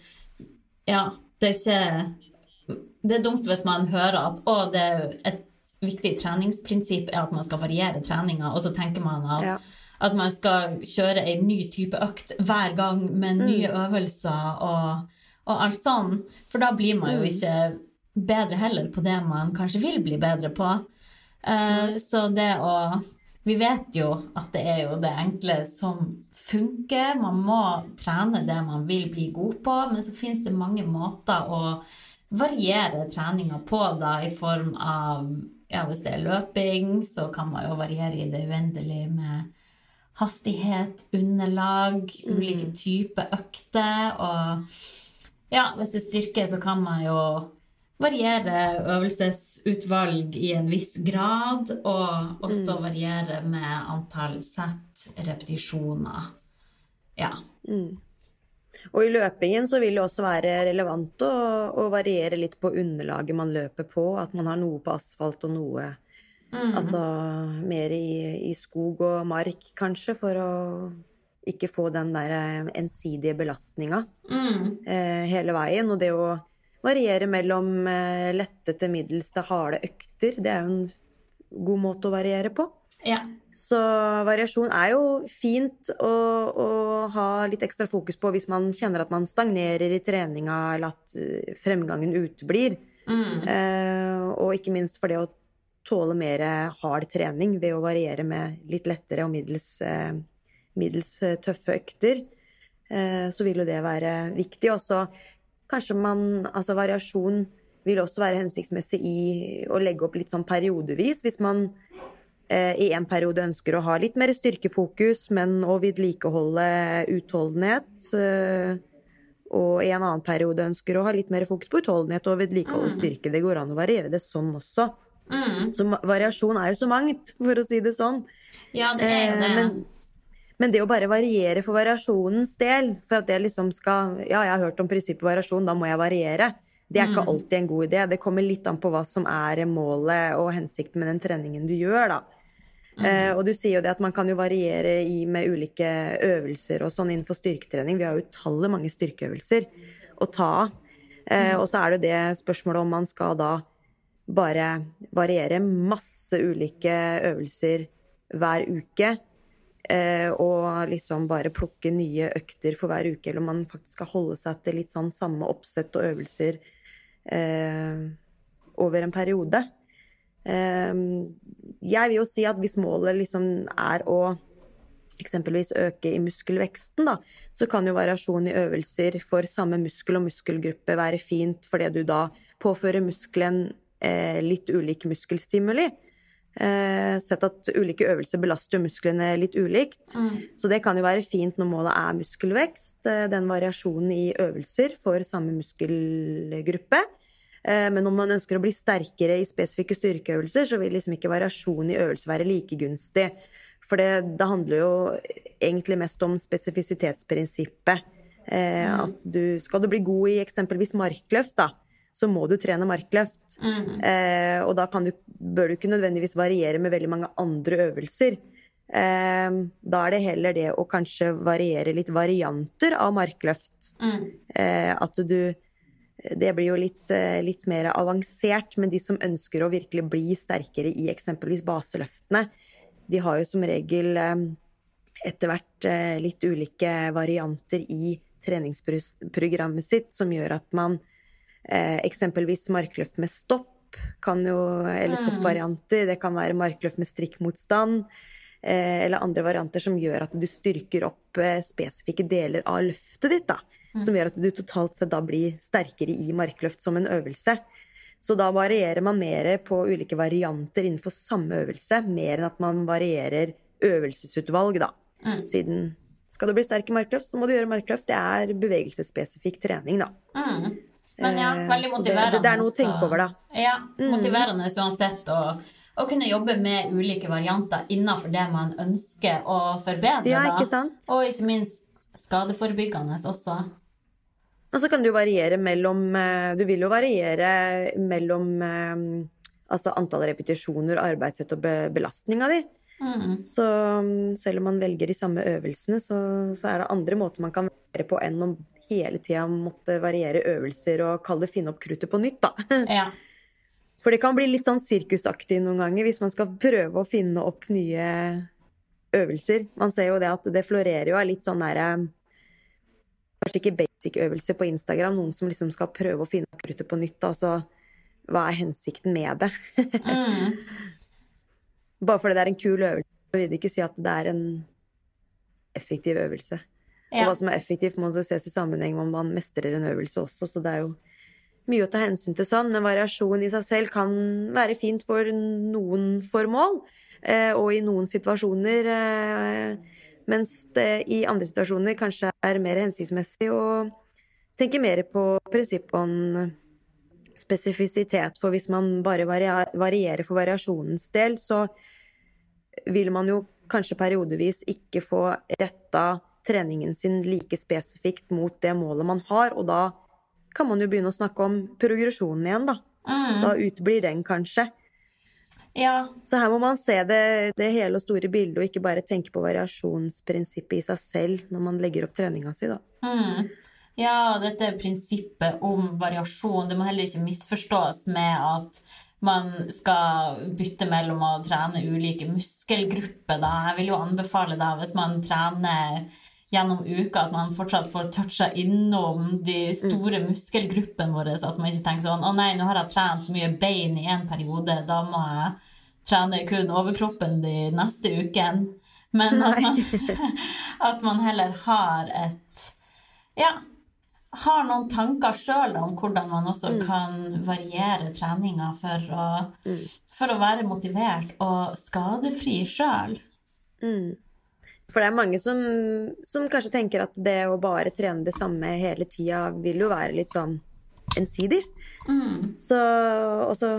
ja, det er ikke Det er dumt hvis man hører at å, det er et viktig treningsprinsipp er at man skal variere treninga, og så tenker man at,
Ja.
at man skal kjøre en ny type økt hver gang med nye øvelser og, og alt sånn. For da blir man jo ikke bedre heller på det man kanskje vil bli bedre på. Eh, så det å Vi vet jo at det er jo det enkle som funker. Man må trene det man vil bli god på, men så finnes det mange måter å variere treninga på, da, i form av ja, Hvis det er løping, så kan man jo variere i det uendelige med hastighet, underlag, ulike typer økter. Og ja, hvis det er styrke, så kan man jo variere øvelsesutvalg i en viss grad, og også variere med antall sett, repetisjoner. Ja.
Mm. Og i løpingen så vil det også være relevant å, å variere litt på underlaget man løper på. At man har noe på asfalt og noe mm. altså mer i, i, skog og mark, kanskje, for å ikke få den der ensidige belastninga mm. eh, hele veien. Og det å variere mellom eh, lette til middels til harde økter, det er jo en god måte å variere på.
Ja.
Så variasjon er jo fint å, å, ha litt ekstra fokus på hvis man kjenner at man stagnerer i treninga, eller at eh, fremgangen uteblir. Mm. Eh, og ikke minst for det å tåle mer hard trening ved å variere med litt lettere og middels, eh, middels tøffe økter. Eh, så vil jo det være viktig. Også kanskje man Altså variasjon vil også være hensiktsmessig i å legge opp litt sånn periodevis. Hvis man Eh, i en periode ønsker å ha litt mer styrkefokus, men å vedlikeholde utholdenhet. Eh, og i en annen periode ønsker å ha litt mer fokus på utholdenhet og vedlikeholde mm. styrke. Det går an å variere det sånn også. Mm. Så variasjon er jo så mangt, for å si det sånn.
Ja, det er jo eh, det.
Men, men det å bare variere for variasjonens del, for at det liksom skal Ja, jeg har hørt om prinsippet variasjon, da må jeg variere. Det er ikke mm. alltid en god idé. Det kommer litt an på hva som er målet og hensikten med den treningen du gjør, da. Eh, og du sier jo det at man kan jo variere i, med ulike øvelser og sånn innenfor styrketrening. Vi har jo utallige mange styrkeøvelser å ta av. Eh, og så er det det spørsmålet om man skal da bare variere masse ulike øvelser hver uke. Eh, og liksom bare plukke nye økter for hver uke, eller om man faktisk skal holde seg til litt sånn samme oppsett og øvelser eh, over en periode. Ehm, jeg vil jo si at hvis målet liksom er å eksempelvis øke i muskelveksten, da, så kan jo variasjon i øvelser for samme muskel og muskelgruppe være fint, fordi du da påfører muskelen eh, litt ulik muskelstimuli. Eh, sett at ulike øvelser belaster musklene litt ulikt. Mm. Så det kan jo være fint når målet er muskelvekst, eh, den variasjonen i øvelser for samme muskelgruppe. Eh, men om man ønsker å bli sterkere i spesifikke styrkeøvelser, så vil liksom ikke variasjon i øvelse være like gunstig. For det, det handler jo egentlig mest om spesifisitetsprinsippet. Eh, mm. At du Skal du bli god i eksempelvis markløft, da, så må du trene markløft. Mm. Eh, og da du, bør du ikke nødvendigvis variere med veldig mange andre øvelser. Eh, da er det heller det å kanskje variere litt varianter av markløft. Mm. Eh, at du det blir jo litt, eh, litt, mer avansert, men de som ønsker å virkelig bli sterkere i eksempelvis baseløftene, de har jo som regel eh, etter hvert eh, litt ulike varianter i treningsprogrammet sitt som gjør at man eksempelvis markløft med stopp kan jo, eller mm. stoppvarianter, det kan være markløft med strikkmotstand, eller andre varianter som gjør at du styrker opp spesifikke deler av løftet ditt, da. Mm. Som gjør at du totalt sett da blir sterkere i markløft som en øvelse. Så da varierer man mer på ulike varianter innenfor samme øvelse, mer enn at man varierer øvelsesutvalg, da. Mm. Siden skal du bli sterk i markløft, så må du gjøre markløft. Det er bevegelsesspesifikk trening, da.
Mm. Men ja, eh, veldig motiverende.
Det, det, er noe å tenke over, da.
Ja, mm. motiverende uansett. Og, å kunne jobbe med ulike varianter innenfor det man ønsker å forbedre.
Ja, ikke sant?
Og ikke minst skadeforebyggende også.
Og så kan du variere mellom eh, Du vil jo variere mellom eh, altså antall repetisjoner, arbeidssett og belastninga di. Mm. Så mm, selv om man velger de samme øvelsene, så, så, er det andre måter man kan være på enn å hele tida måtte variere øvelser og kalle det 'finne opp kruttet på nytt', da. <laughs>
Ja.
For det kan bli litt sånn sirkusaktig noen ganger hvis man skal prøve å finne opp nye øvelser. Man ser jo det at det florerer jo av litt sånn derre Kanskje ikke basic-øvelse på Instagram, noen som liksom skal prøve å finne opp kruttet på nytt. Altså, hva er hensikten med det? mm. <laughs> Bare fordi det er en kul øvelse, vil det ikke si at det er en effektiv øvelse. Ja. Og hva som er effektivt, må ses i sammenheng om man mestrer en øvelse også, så det er jo mye å ta hensyn til sånn, men variasjon i seg selv kan være fint for noen formål, eh, og i noen situasjoner eh, mens det i andre situasjoner kanskje er mer hensiktsmessig å tenke mer på prinsippet om spesifisitet. For hvis man bare varierer for variasjonens del, så vil man jo kanskje periodevis ikke få retta treningen sin like spesifikt mot det målet man har, og da kan man jo begynne å snakke om progresjonen igjen, da.
Mm.
Da utblir den kanskje.
Ja,
Så her må man se det, det hele og store bildet, og ikke bare tenke på variasjonsprinsippet i seg selv når man legger opp treninga si, da.
Mm. Ja, dette prinsippet om variasjon, det må heller ikke misforstås med at man skal bytte mellom å trene ulike muskelgrupper. Da. Jeg vil jo anbefale da, hvis man trener gjennom uka, at man fortsatt får toucha innom de store muskelgruppene våre, så at man ikke tenker sånn å nei, nå har jeg trent mye bein i en periode, da må jeg trene kun overkroppen de neste uken. Men at man, <laughs> at man heller har et ja, har noen tanker sjøl om hvordan man også kan variere treninga for å, for å være motivert og skadefri sjøl.
Mm. For det er mange som, som kanskje tenker at det å bare trene det samme hele tida vil jo være litt sånn ensidig.
Mm.
Så, og så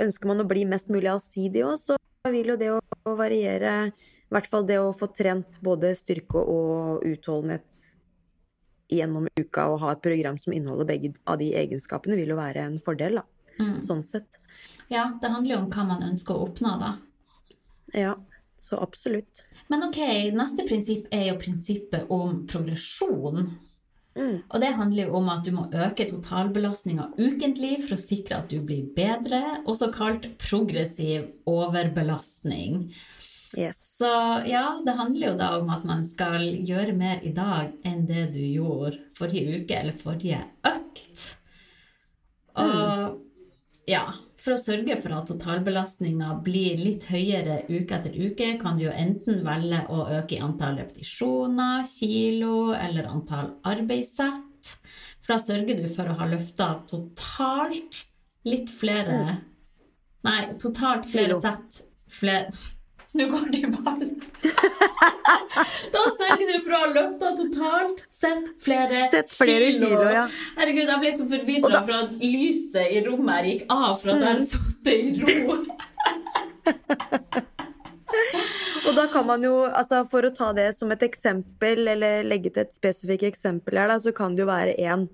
ønsker man å bli mest mulig allsidig òg, så vil jo det å, å variere I hvert fall det å få trent både styrke og utholdenhet gjennom uka og ha et program som inneholder begge av de egenskapene, vil jo være en fordel, da.
Mm.
Sånn sett.
Ja, det handler jo om hva man ønsker å oppnå, da.
Ja, så absolutt.
Men ok, neste prinsipp er jo prinsippet om progresjon.
Mm.
Og det handler jo om at du må øke totalbelastninga ukentlig for å sikre at du blir bedre, også kalt progressiv overbelastning.
Yes.
Så ja, det handler jo da om at man skal gjøre mer i dag enn det du gjorde forrige uke eller forrige økt. Og ja, for å sørge for at totalbelastninga blir litt høyere uke etter uke, kan du jo enten velge å øke i antall repetisjoner, kilo eller antall arbeidssett. For da sørger du for å ha løfta totalt litt flere Nei, totalt flere sett flere Nå går det i ball! <laughs> da sørger du for å ha løfta totalt sett flere,
Sett flere kilo, ja.
Herregud, jeg ble så forvirra
da-
for at lyset i rommet her gikk av for at jeg har sittet i ro. <laughs>
Og da kan man jo, altså for å ta det som et eksempel, eller legge til et spesifikt eksempel her, da, så kan det jo være en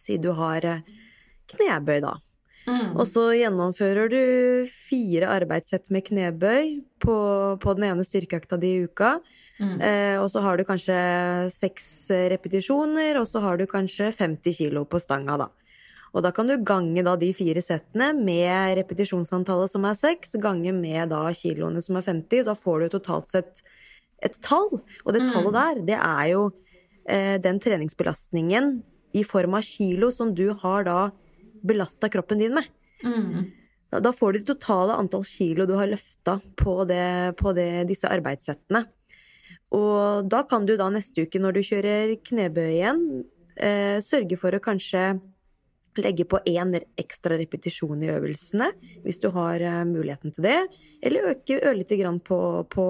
Si du har eh, knebøy, da.
Mm.
Og så gjennomfører du fire arbeidssett med knebøy på, på den ene styrkeøkta di i uka.
Mm.
Eh, og så har du kanskje seks repetisjoner, og så har du kanskje 50 kilo på stanga, da. Og da kan du gange da de fire settene med repetisjonsantallet som er seks, gange med da kiloene som er 50, så får du totalt sett et tall. Og det
Mm.
tallet der, det er jo eh, den treningsbelastningen i form av kilo som du har da belasta kroppen din med.
Mm.
Da, da får du det totale antall kilo du har løfta på, det, på det, disse arbeidssettene. Og da kan du da neste uke, når du kjører knebøy igjen, eh, sørge for å kanskje legge på én ekstra repetisjon i øvelsene, hvis du har eh, muligheten til det, eller øke ørlite grann på, på,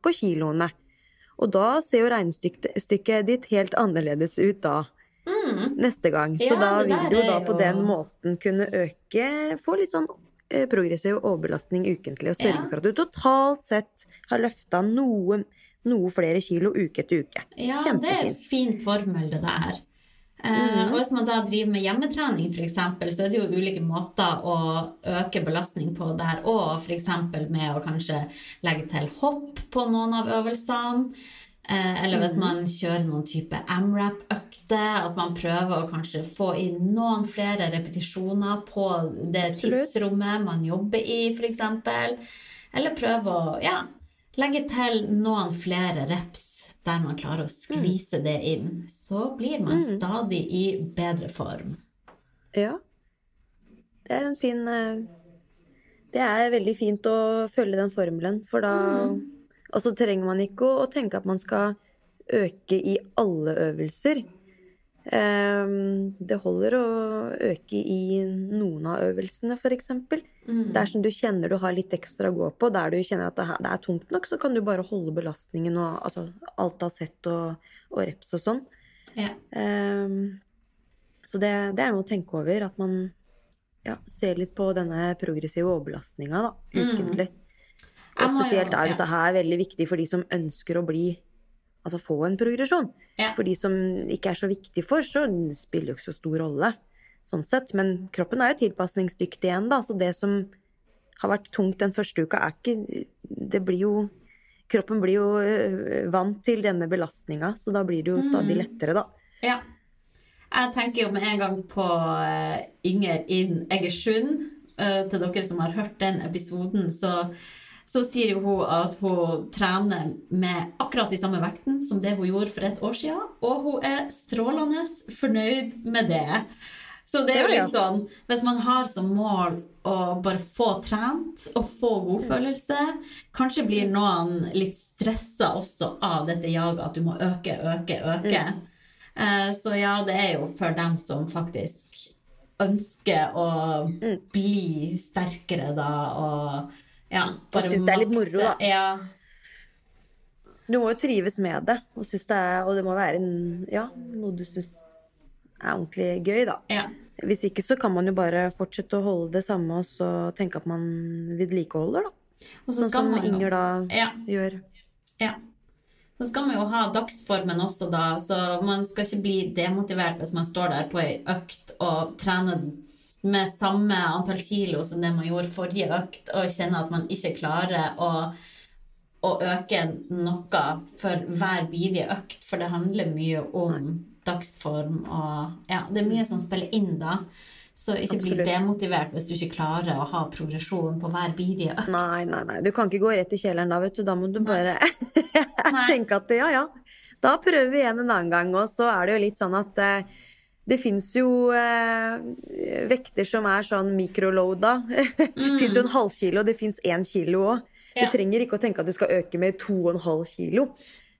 på kiloene. Og da ser jo regnestykket ditt helt annerledes ut da
Mm.
neste gang. Så
Ja,
da vil du da på
jo-
den måten kunne øke Få litt sånn eh, progressiv overbelastning ukentlig, og sørge
Ja.
for at du totalt sett har løfta noe, noe flere kilo uke etter uke.
Ja, det er en fin formel, det der.
Mm.
Og hvis man da driver med hjemmetrening, f.eks., så er det jo ulike måter å øke belastning på der òg. F.eks. med å kanskje legge til hopp på noen av øvelsene. Eh, eller hvis man kjører noen type AMRAP-økter, at man prøver å kanskje få inn noen flere repetisjoner på det tidsrommet man jobber i, f.eks. Eller prøve å ja, legge til noen flere reps der man klarer å skvise det inn. Så blir man
Mm.
stadig i bedre form.
Ja. Det er en fin eh, Det er veldig fint å følge den formelen, for da
Mm.
Og så trenger man ikke å, å tenke at man skal øke i alle øvelser. Um, det holder å øke i noen av øvelsene, f.eks.
Mm.
Dersom du kjenner du har litt ekstra å gå på, der du kjenner at det, her- det er tungt nok, så kan du bare holde belastningen og altså, alt av sett og, og reps og sånn.
Ja.
Um, så det, det er noe å tenke over, at man ja, ser litt på denne progressive overbelastninga da,
Mm.
ukentlig.
Jeg
Og spesielt er dette her veldig viktig for de som ønsker å bli altså få en progresjon.
Ja.
For de som ikke er så viktig for, så spiller jo ikke så stor rolle. Sånn sett. Men kroppen er jo tilpasningsdyktig igjen, da. Så det som har vært tungt den første uka, er ikke Det blir jo Kroppen blir jo øh, vant til denne belastninga, så da blir det jo stadig lettere, da.
Ja. Jeg tenker jo med en gang på eh, Inger Inn Egersund. Eh, til dere som har hørt den episoden, så, så sier jo hun at hun trener med akkurat de samme vekten som det hun gjorde for et år siden, og hun er strålende fornøyd med det. Så det er jo litt sånn Hvis man har som mål å bare få trent og få godfølelse Kanskje blir noen litt stressa også av dette jaget at du må øke, øke, øke. Eh, Så ja, det er jo for dem som faktisk ønsker å bli sterkere, da, og ja bare
syns det er litt moro, da.
Ja.
Du må jo trives med det, og, det, er, og det må være en, ja, noe du syns er ordentlig gøy, da.
ja.
Hvis ikke så kan man jo bare fortsette å holde det samme og så tenke at man vedlikeholder, da.
Og så
Sånn som
man
Inger da
Ja.
gjør.
Ja. Så skal man jo ha dagsformen også, da, så man skal ikke bli demotivert hvis man står der på ei økt og trener med samme antall kilo som det man gjorde forrige økt, og kjenne at man ikke klarer å, å øke noe for hver bidige økt, for det handler mye om dagsform og Ja, det er mye som spiller inn da. Så ikke bli demotivert hvis du ikke klarer å ha progresjon på hver bidige økt.
Nei, nei, nei. Du kan ikke gå rett i kjelleren da, vet du. Da må du bare <laughs> tenke at ja, ja. Da prøver vi igjen en annen gang. Og så er det jo litt sånn at eh, det fins jo eh, vekter som er sånn mikroloada. <laughs> det fins jo en halvkilo, det fins én kilo òg.
Ja.
Du trenger ikke å tenke at du skal øke med to og en halv kilo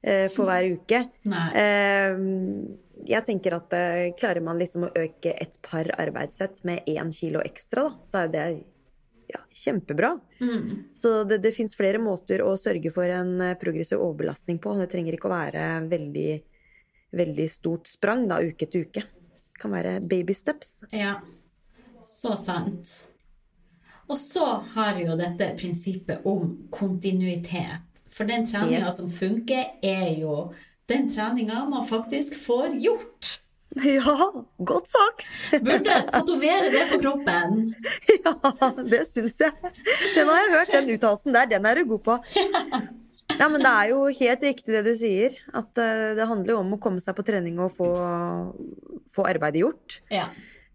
eh, for hver uke. Eh, jeg tenker at eh, klarer man liksom å øke et par arbeidssett med én kilo ekstra, da, så er det ja, kjempebra.
Mm.
Så det, det fins flere måter å sørge for en eh, progressiv overbelastning på. Det trenger ikke å være veldig, veldig stort sprang da, uke til uke. Kan være baby steps.
Ja, så sant. Og så har jo dette prinsippet om kontinuitet. For den treninga
Yes.
som funker, er jo den treninga man faktisk får gjort. <laughs>
Ja, godt sagt! <laughs>
Burde tatovere det på kroppen. <laughs>
Ja, det syns jeg. Den har jeg hørt, den uttalelsen der. Den er du god på. Ja, men det er jo helt riktig det du sier. At eh, det handler jo om å komme seg på trening og få, få arbeidet gjort.
Ja.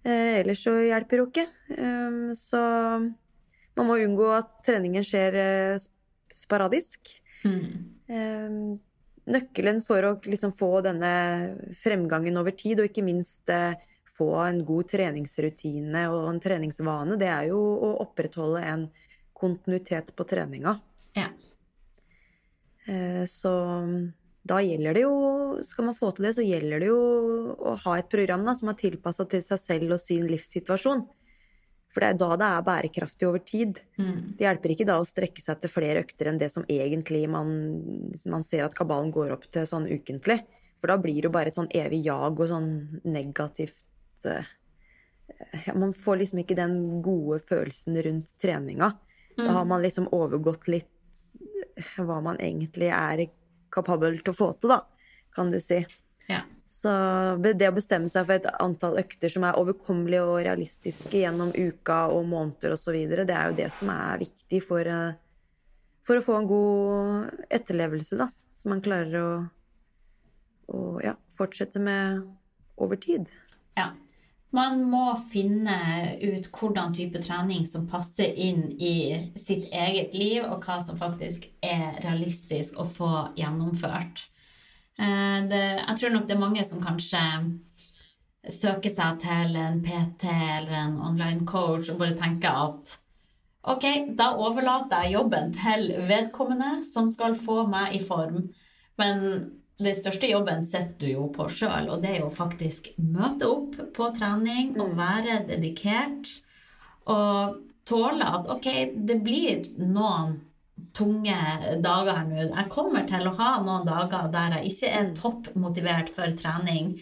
Eh, ellers så hjelper jo ikke. Eh, så man må unngå at treningen skjer eh, sp- sporadisk.
Mm.
Eh, nøkkelen for å liksom få denne fremgangen over tid, og ikke minst eh, få en god treningsrutine og en treningsvane, det er jo å opprettholde en kontinuitet på treninga.
ja.
Eh, Så da gjelder det jo, skal man få til det, så gjelder det jo å ha et program da, som er tilpassa til seg selv og sin livssituasjon. For det er da det er bærekraftig over tid.
Mm.
Det hjelper ikke da å strekke seg til flere økter enn det som egentlig man, man ser at kabalen går opp til sånn ukentlig. For da blir det jo bare et sånn evig jag og sånn negativt uh, ja, Man får liksom ikke den gode følelsen rundt treninga. Da har man liksom overgått litt hva man egentlig er kapabel til å få til, da, kan du si.
ja.
Så det å bestemme seg for et antall økter som er overkommelige og realistiske gjennom uka og måneder osv., det er jo det som er viktig for, eh, for å få en god etterlevelse, da. Så man klarer å, å ja, fortsette med over tid.
Ja. Man må finne ut hvordan type trening som passer inn i sitt eget liv, og hva som faktisk er realistisk å få gjennomført. Eh, Det, jeg tror nok det er mange som kanskje søker seg til en PT eller en online coach og bare tenker at ok, da overlater jeg jobben til vedkommende som skal få meg i form. Men den største jobben sitter du jo på sjøl, og det er jo faktisk møte opp på trening og være dedikert. Og tåle at ok, det blir noen tunge dager nå. Jeg kommer til å ha noen dager der jeg ikke er toppmotivert for trening,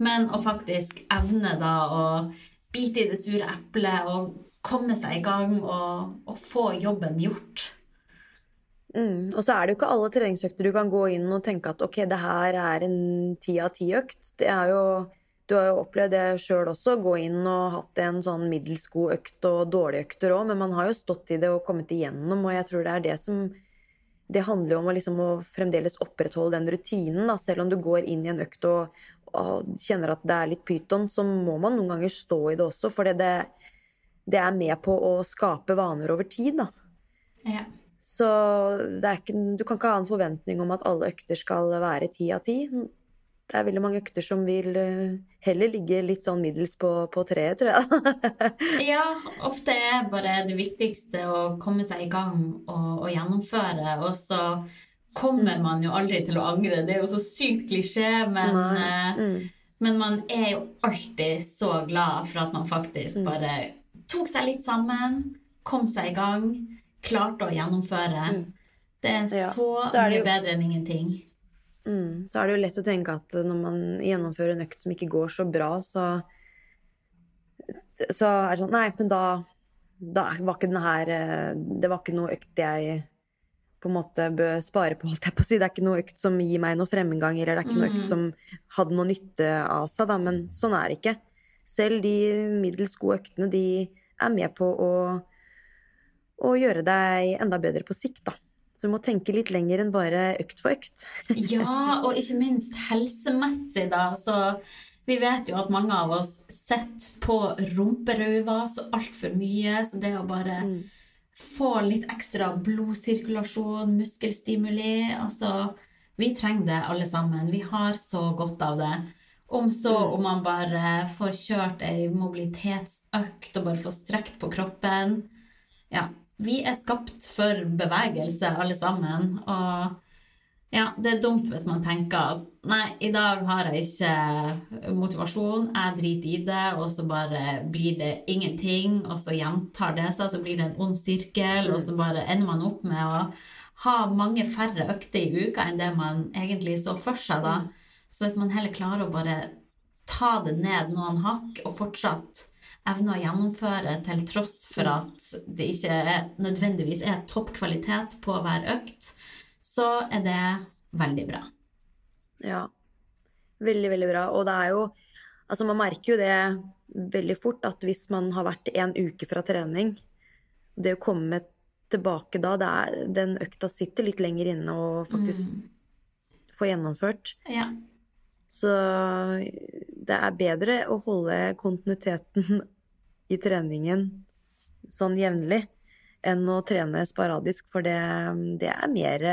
men å faktisk evne da å bite i det sure eplet og komme seg i gang og, og få jobben gjort.
Mm. Og så er det jo ikke alle treningsøkter du kan gå inn og tenke at ok, det her er en ti av ti-økt. Det er jo Du har jo opplevd det sjøl også, gå inn og hatt en sånn middels god økt og dårlige økter òg, men man har jo stått i det og kommet igjennom, og jeg tror det er det som Det handler jo om å, liksom, å fremdeles opprettholde den rutinen, da. Selv om du går inn i en økt og, og kjenner at det er litt pyton, så må man noen ganger stå i det også, for det, det er med på å skape vaner over tid, da.
Ja.
Så ikke, du kan ikke ha en forventning om at alle økter skal være ti av ti. Det er veldig mange økter som vil eh, heller ligge litt sånn middels på, på treet, tror jeg. <laughs>
ja, ofte er bare det viktigste å komme seg i gang og, og, gjennomføre. Og så kommer man jo aldri til å angre. Det er jo så sykt klisjé, men, eh, mm. men man er jo alltid så glad for at man faktisk mm. bare tok seg litt sammen, kom seg i gang klarte å gjennomføre. Mm. Det er ja. så, så er mye jo... bedre enn ingenting.
Mm. Så er det jo lett å tenke at når man gjennomfører en økt som ikke går så bra, så, så er det sånn Nei, men da, da var ikke den her eh, Det var ikke noe økt jeg på en måte bør spare på, <laughs> holdt jeg på å si. Det er ikke noe økt som gir meg noe fremgang, eller det er ikke noe økt mm. som hadde noe nytte av seg, da. Men sånn er det ikke. Selv de middels gode øktene, de er med på å å gjøre deg enda bedre på sikt, da. Så du må tenke litt lenger enn bare økt for økt. <laughs>
ja, og ikke minst helsemessig, da. Så vi vet jo at mange av oss sitter på rumperauva så altfor mye, så det å bare mm. få litt ekstra blodsirkulasjon, muskelstimuli Altså, vi trenger det alle sammen. Vi har så godt av det. Om så mm. om man bare får kjørt ei mobilitetsøkt og bare får strekt på kroppen. Ja, vi er skapt for bevegelse, alle sammen. Og ja, det er dumt hvis man tenker at nei, i dag har jeg ikke motivasjon, jeg driter i det, og så bare blir det ingenting, og så gjentar det seg, så blir det en ond sirkel, og så bare ender man opp med å ha mange færre økter i uka enn det man egentlig så for seg, da. Så hvis man heller klarer å bare ta det ned noen hakk, og fortsatt evner å gjennomføre til tross for mm. at det ikke nødvendigvis er topp kvalitet på hver økt, så er det veldig bra.
Ja. Veldig, veldig bra. Og det er jo Altså, man merker jo det veldig fort at hvis man har vært en uke fra trening, det å komme tilbake da, er, den økta sitter litt lenger inne og faktisk mm. få gjennomført.
Ja.
Så det er bedre å holde kontinuiteten i treningen sånn jevnlig enn å trene sporadisk, for det, det er mer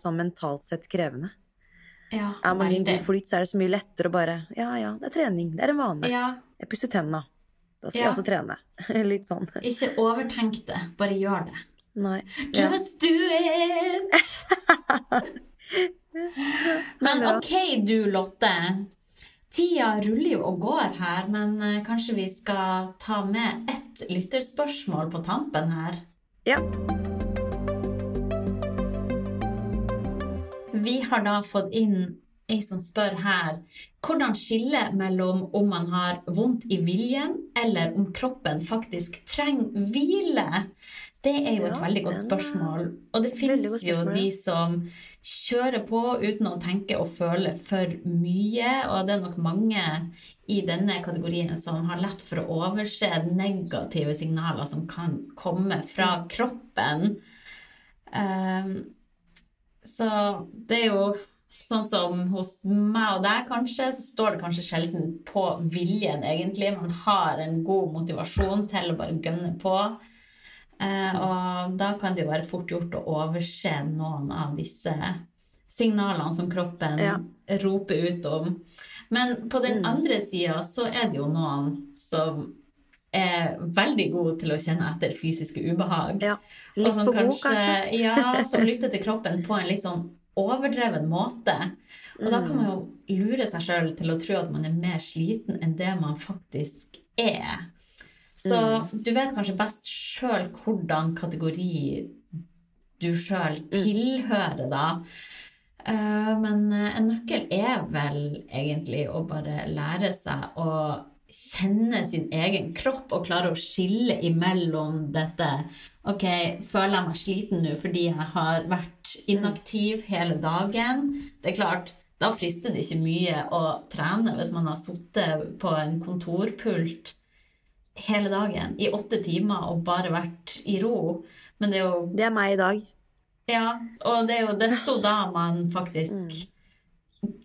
sånn mentalt sett krevende.
Ja,
er man i en god flyt, så er det så mye lettere å bare Ja, ja, det er trening. Det er en vane.
Ja.
Jeg pusser tenna. Da skal ja. jeg også trene. <laughs> Litt sånn.
Ikke overtenk det, bare gjør det.
Nei.
Just do it! Men ok, du Lotte. Tida ruller jo og går her, men eh, kanskje vi skal ta med ett lytterspørsmål på tampen her?
Ja.
Vi har da fått inn ei som spør her hvordan skille mellom om man har vondt i viljen, eller om kroppen faktisk trenger hvile. Det er jo et ja, veldig godt spørsmål. Og det fins jo de som kjører på uten å tenke og føle for mye. Og det er nok mange i denne kategorien som har lett for å overse negative signaler som kan komme fra kroppen. Um, så det er jo sånn som hos meg og deg, kanskje, så står det kanskje sjelden på viljen, egentlig. Man har en god motivasjon til å bare gønne på. Eh, og da kan det jo være fort gjort å overse noen av disse signalene som kroppen ja. roper ut om. Men på den mm. andre sida så er det jo noen som er veldig gode til å kjenne etter fysiske ubehag.
Ja. Litt for kanskje, god, kanskje.
ja, <laughs> som lytter til kroppen på en litt sånn overdreven måte. Og mm. da kan man jo lure seg sjøl til å tro at man er mer sliten enn det man faktisk er. Så mm. du vet kanskje best sjøl hvordan kategori du sjøl mm. tilhører, da. Uh, men uh, en nøkkel er vel egentlig å bare lære seg å kjenne sin egen kropp og klare å skille imellom dette Ok, føler jeg meg sliten nå fordi jeg har vært inaktiv hele dagen? Det er klart, da frister det ikke mye å trene hvis man har sittet på en kontorpult hele dagen i åtte timer og bare vært i ro. Men det er jo
Det er meg i dag.
Ja, og det er jo desto da man faktisk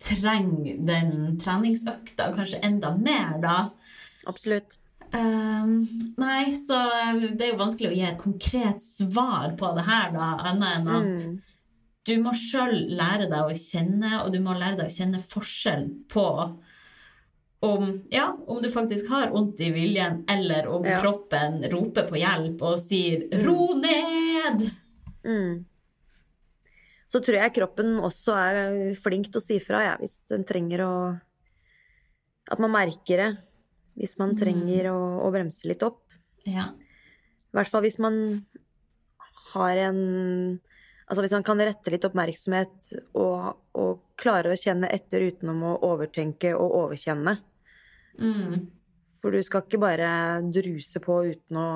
trenger den treningsøkta kanskje enda mer, da.
Absolutt.
Um, nei, så det er jo vanskelig å gi et konkret svar på det her, da, annet enn at
Mm.
du må sjøl lære deg å kjenne, og du må lære deg å kjenne forskjell på om, ja, om du faktisk har vondt i viljen, eller om
Ja.
kroppen roper på hjelp og sier 'ro ned'!
Mm. Så tror jeg kroppen også er flink til å si fra, ja, hvis den trenger å At man merker det. Hvis man
Mm.
trenger å, å bremse litt opp.
Ja.
I hvert fall hvis man har en Altså hvis man kan rette litt oppmerksomhet og, og klare å kjenne etter utenom å overtenke og overkjenne.
Mm.
For du skal ikke bare druse på uten å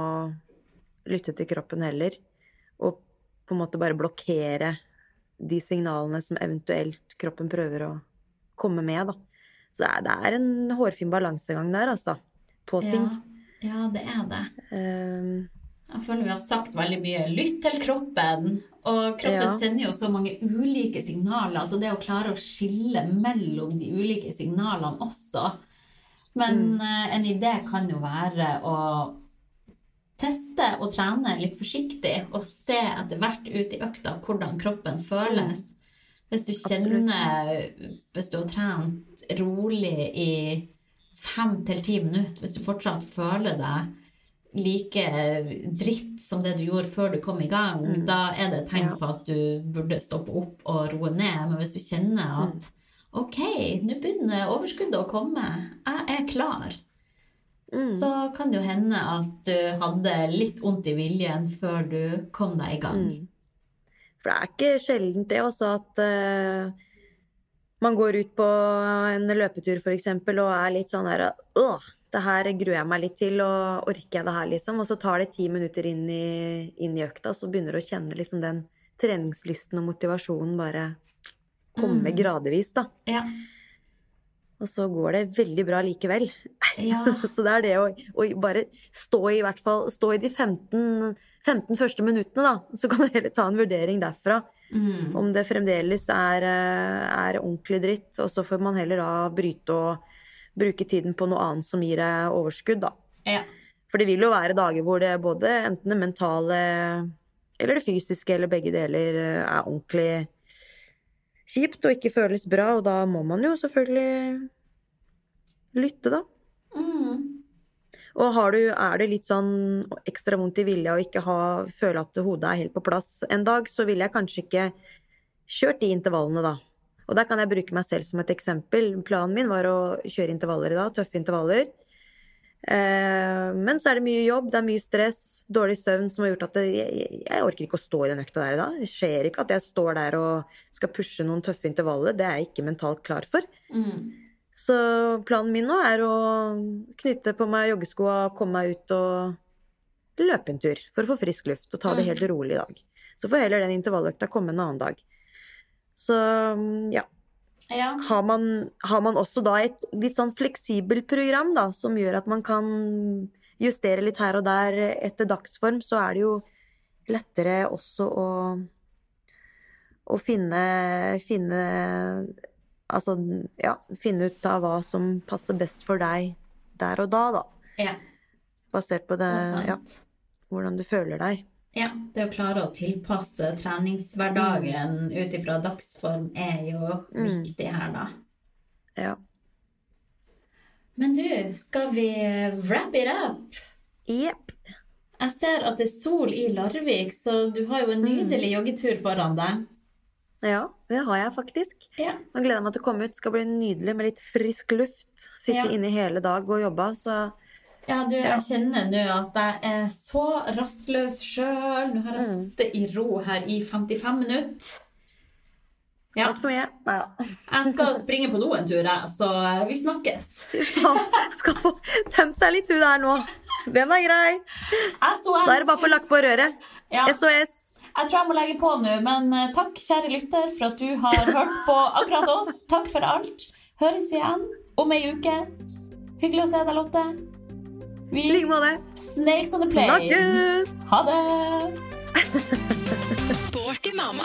lytte til kroppen heller. Og på en måte bare blokkere de signalene som eventuelt kroppen prøver å komme med, da. Så det er, en hårfin balansegang der, altså. På ting.
Ja. ja, det er det.
Ehm,
Jeg føler vi har sagt veldig mye 'lytt til kroppen'. Og kroppen
Ja.
sender jo så mange ulike signaler. Så det å klare å skille mellom de ulike signalene også. Men
Mm.
eh, en idé kan jo være å teste og trene litt forsiktig. Og se etter hvert ut i økta hvordan kroppen føles. Hvis du kjenner Hvis du har trent rolig i fem til ti minutter, hvis du fortsatt føler deg like dritt som det du gjorde før du kom i gang,
Mm.
da er det et tegn på at du burde stoppe opp og roe ned. Men hvis du kjenner at ok, nå begynner overskuddet å komme, jeg er klar,
Mm.
så kan det jo hende at du hadde litt vondt i viljen før du kom deg i gang.
Mm. For det er ikke sjeldent det også at eh, man går ut på en løpetur eksempel og er litt sånn her Åh, det her gruer jeg meg litt til, og orker jeg det her, liksom? Og så tar det ti minutter inn i, inn i økta, så begynner du å kjenne liksom den treningslysten og motivasjonen bare komme
Mm.
gradvis, da.
Ja.
Og så går det veldig bra likevel.
ja. <laughs>
Så det er det å, å bare stå i, i hvert fall stå i de 15, 15 første minuttene, da. Så kan du heller ta en vurdering derfra.
Mm.
Om det fremdeles er, eh, er ordentlig dritt. Og så får man heller da bryte og bruke tiden på noe annet som gir deg overskudd, da.
ja.
For det vil jo være dager hvor det både enten det mentale eller det fysiske eller begge deler eh, er ordentlig kjipt og ikke føles bra, og da må man jo selvfølgelig lytte, da. Og du, er det litt sånn ekstra vondt i vilja og ikke ha, føle at hodet er helt på plass en dag, så ville jeg kanskje ikke kjørt de intervallene, da. Og der kan jeg bruke meg selv som et eksempel. Planen min var å kjøre intervaller i dag, tøffe intervaller. Eh, men så er det mye jobb, det er mye stress, dårlig søvn som har gjort at det, jeg, jeg orker ikke å stå i den økta der i dag. Det skjer ikke at jeg står der og skal pushe noen tøffe intervaller. Det er jeg ikke mentalt klar for.
Mm.
Så planen min nå er å knytte på meg joggeskoa, komme meg ut og løpe en tur for å få frisk luft og ta det
Mm.
helt rolig i dag. Så får heller den intervalløkta komme en annen dag. Så ja.
ja.
Har man, har man også da et litt sånn fleksibelt program da, som gjør at man kan justere litt her og der etter dagsform, så er det jo lettere også å, å finne, finne Altså, ja, finne ut av hva som passer best for deg der og da, da.
ja.
Basert på det, ja, hvordan du føler deg.
Ja, det å klare å tilpasse treningshverdagen ut ifra dagsform er jo
Mm.
viktig her, da.
Ja.
Men du, skal vi wrap it up?
Jepp.
Jeg ser at det er sol i Larvik, så du har jo en nydelig joggetur foran deg.
Ja, det har jeg faktisk.
Ja.
Nå gleder jeg meg til å komme ut. Skal bli nydelig med litt frisk luft. Sitte
Ja.
inne hele dag og jobbe. Så
Ja, du,
Ja.
jeg kjenner nå at jeg er så rastløs sjøl. Nå har jeg
Mm.
sittet i ro her i 55 minutter. Ja.
Altfor mye. Nei da.
Jeg skal springe på do en tur, jeg, så vi snakkes. <laughs>
Skal få tømt seg litt hun her nå. Den er grei.
SOS.
Da er det bare å få lagt på røret.
Ja.
SOS.
Jeg tror jeg må legge på nå, men eh, takk, kjære lytter, for at du har hørt på akkurat oss. Takk for alt. Høres igjen om ei uke. Hyggelig å se deg, Lotte.
I
Vi
like måte.
snakes on the plane.
Snakkes!
Ha det!
Sporty mamma.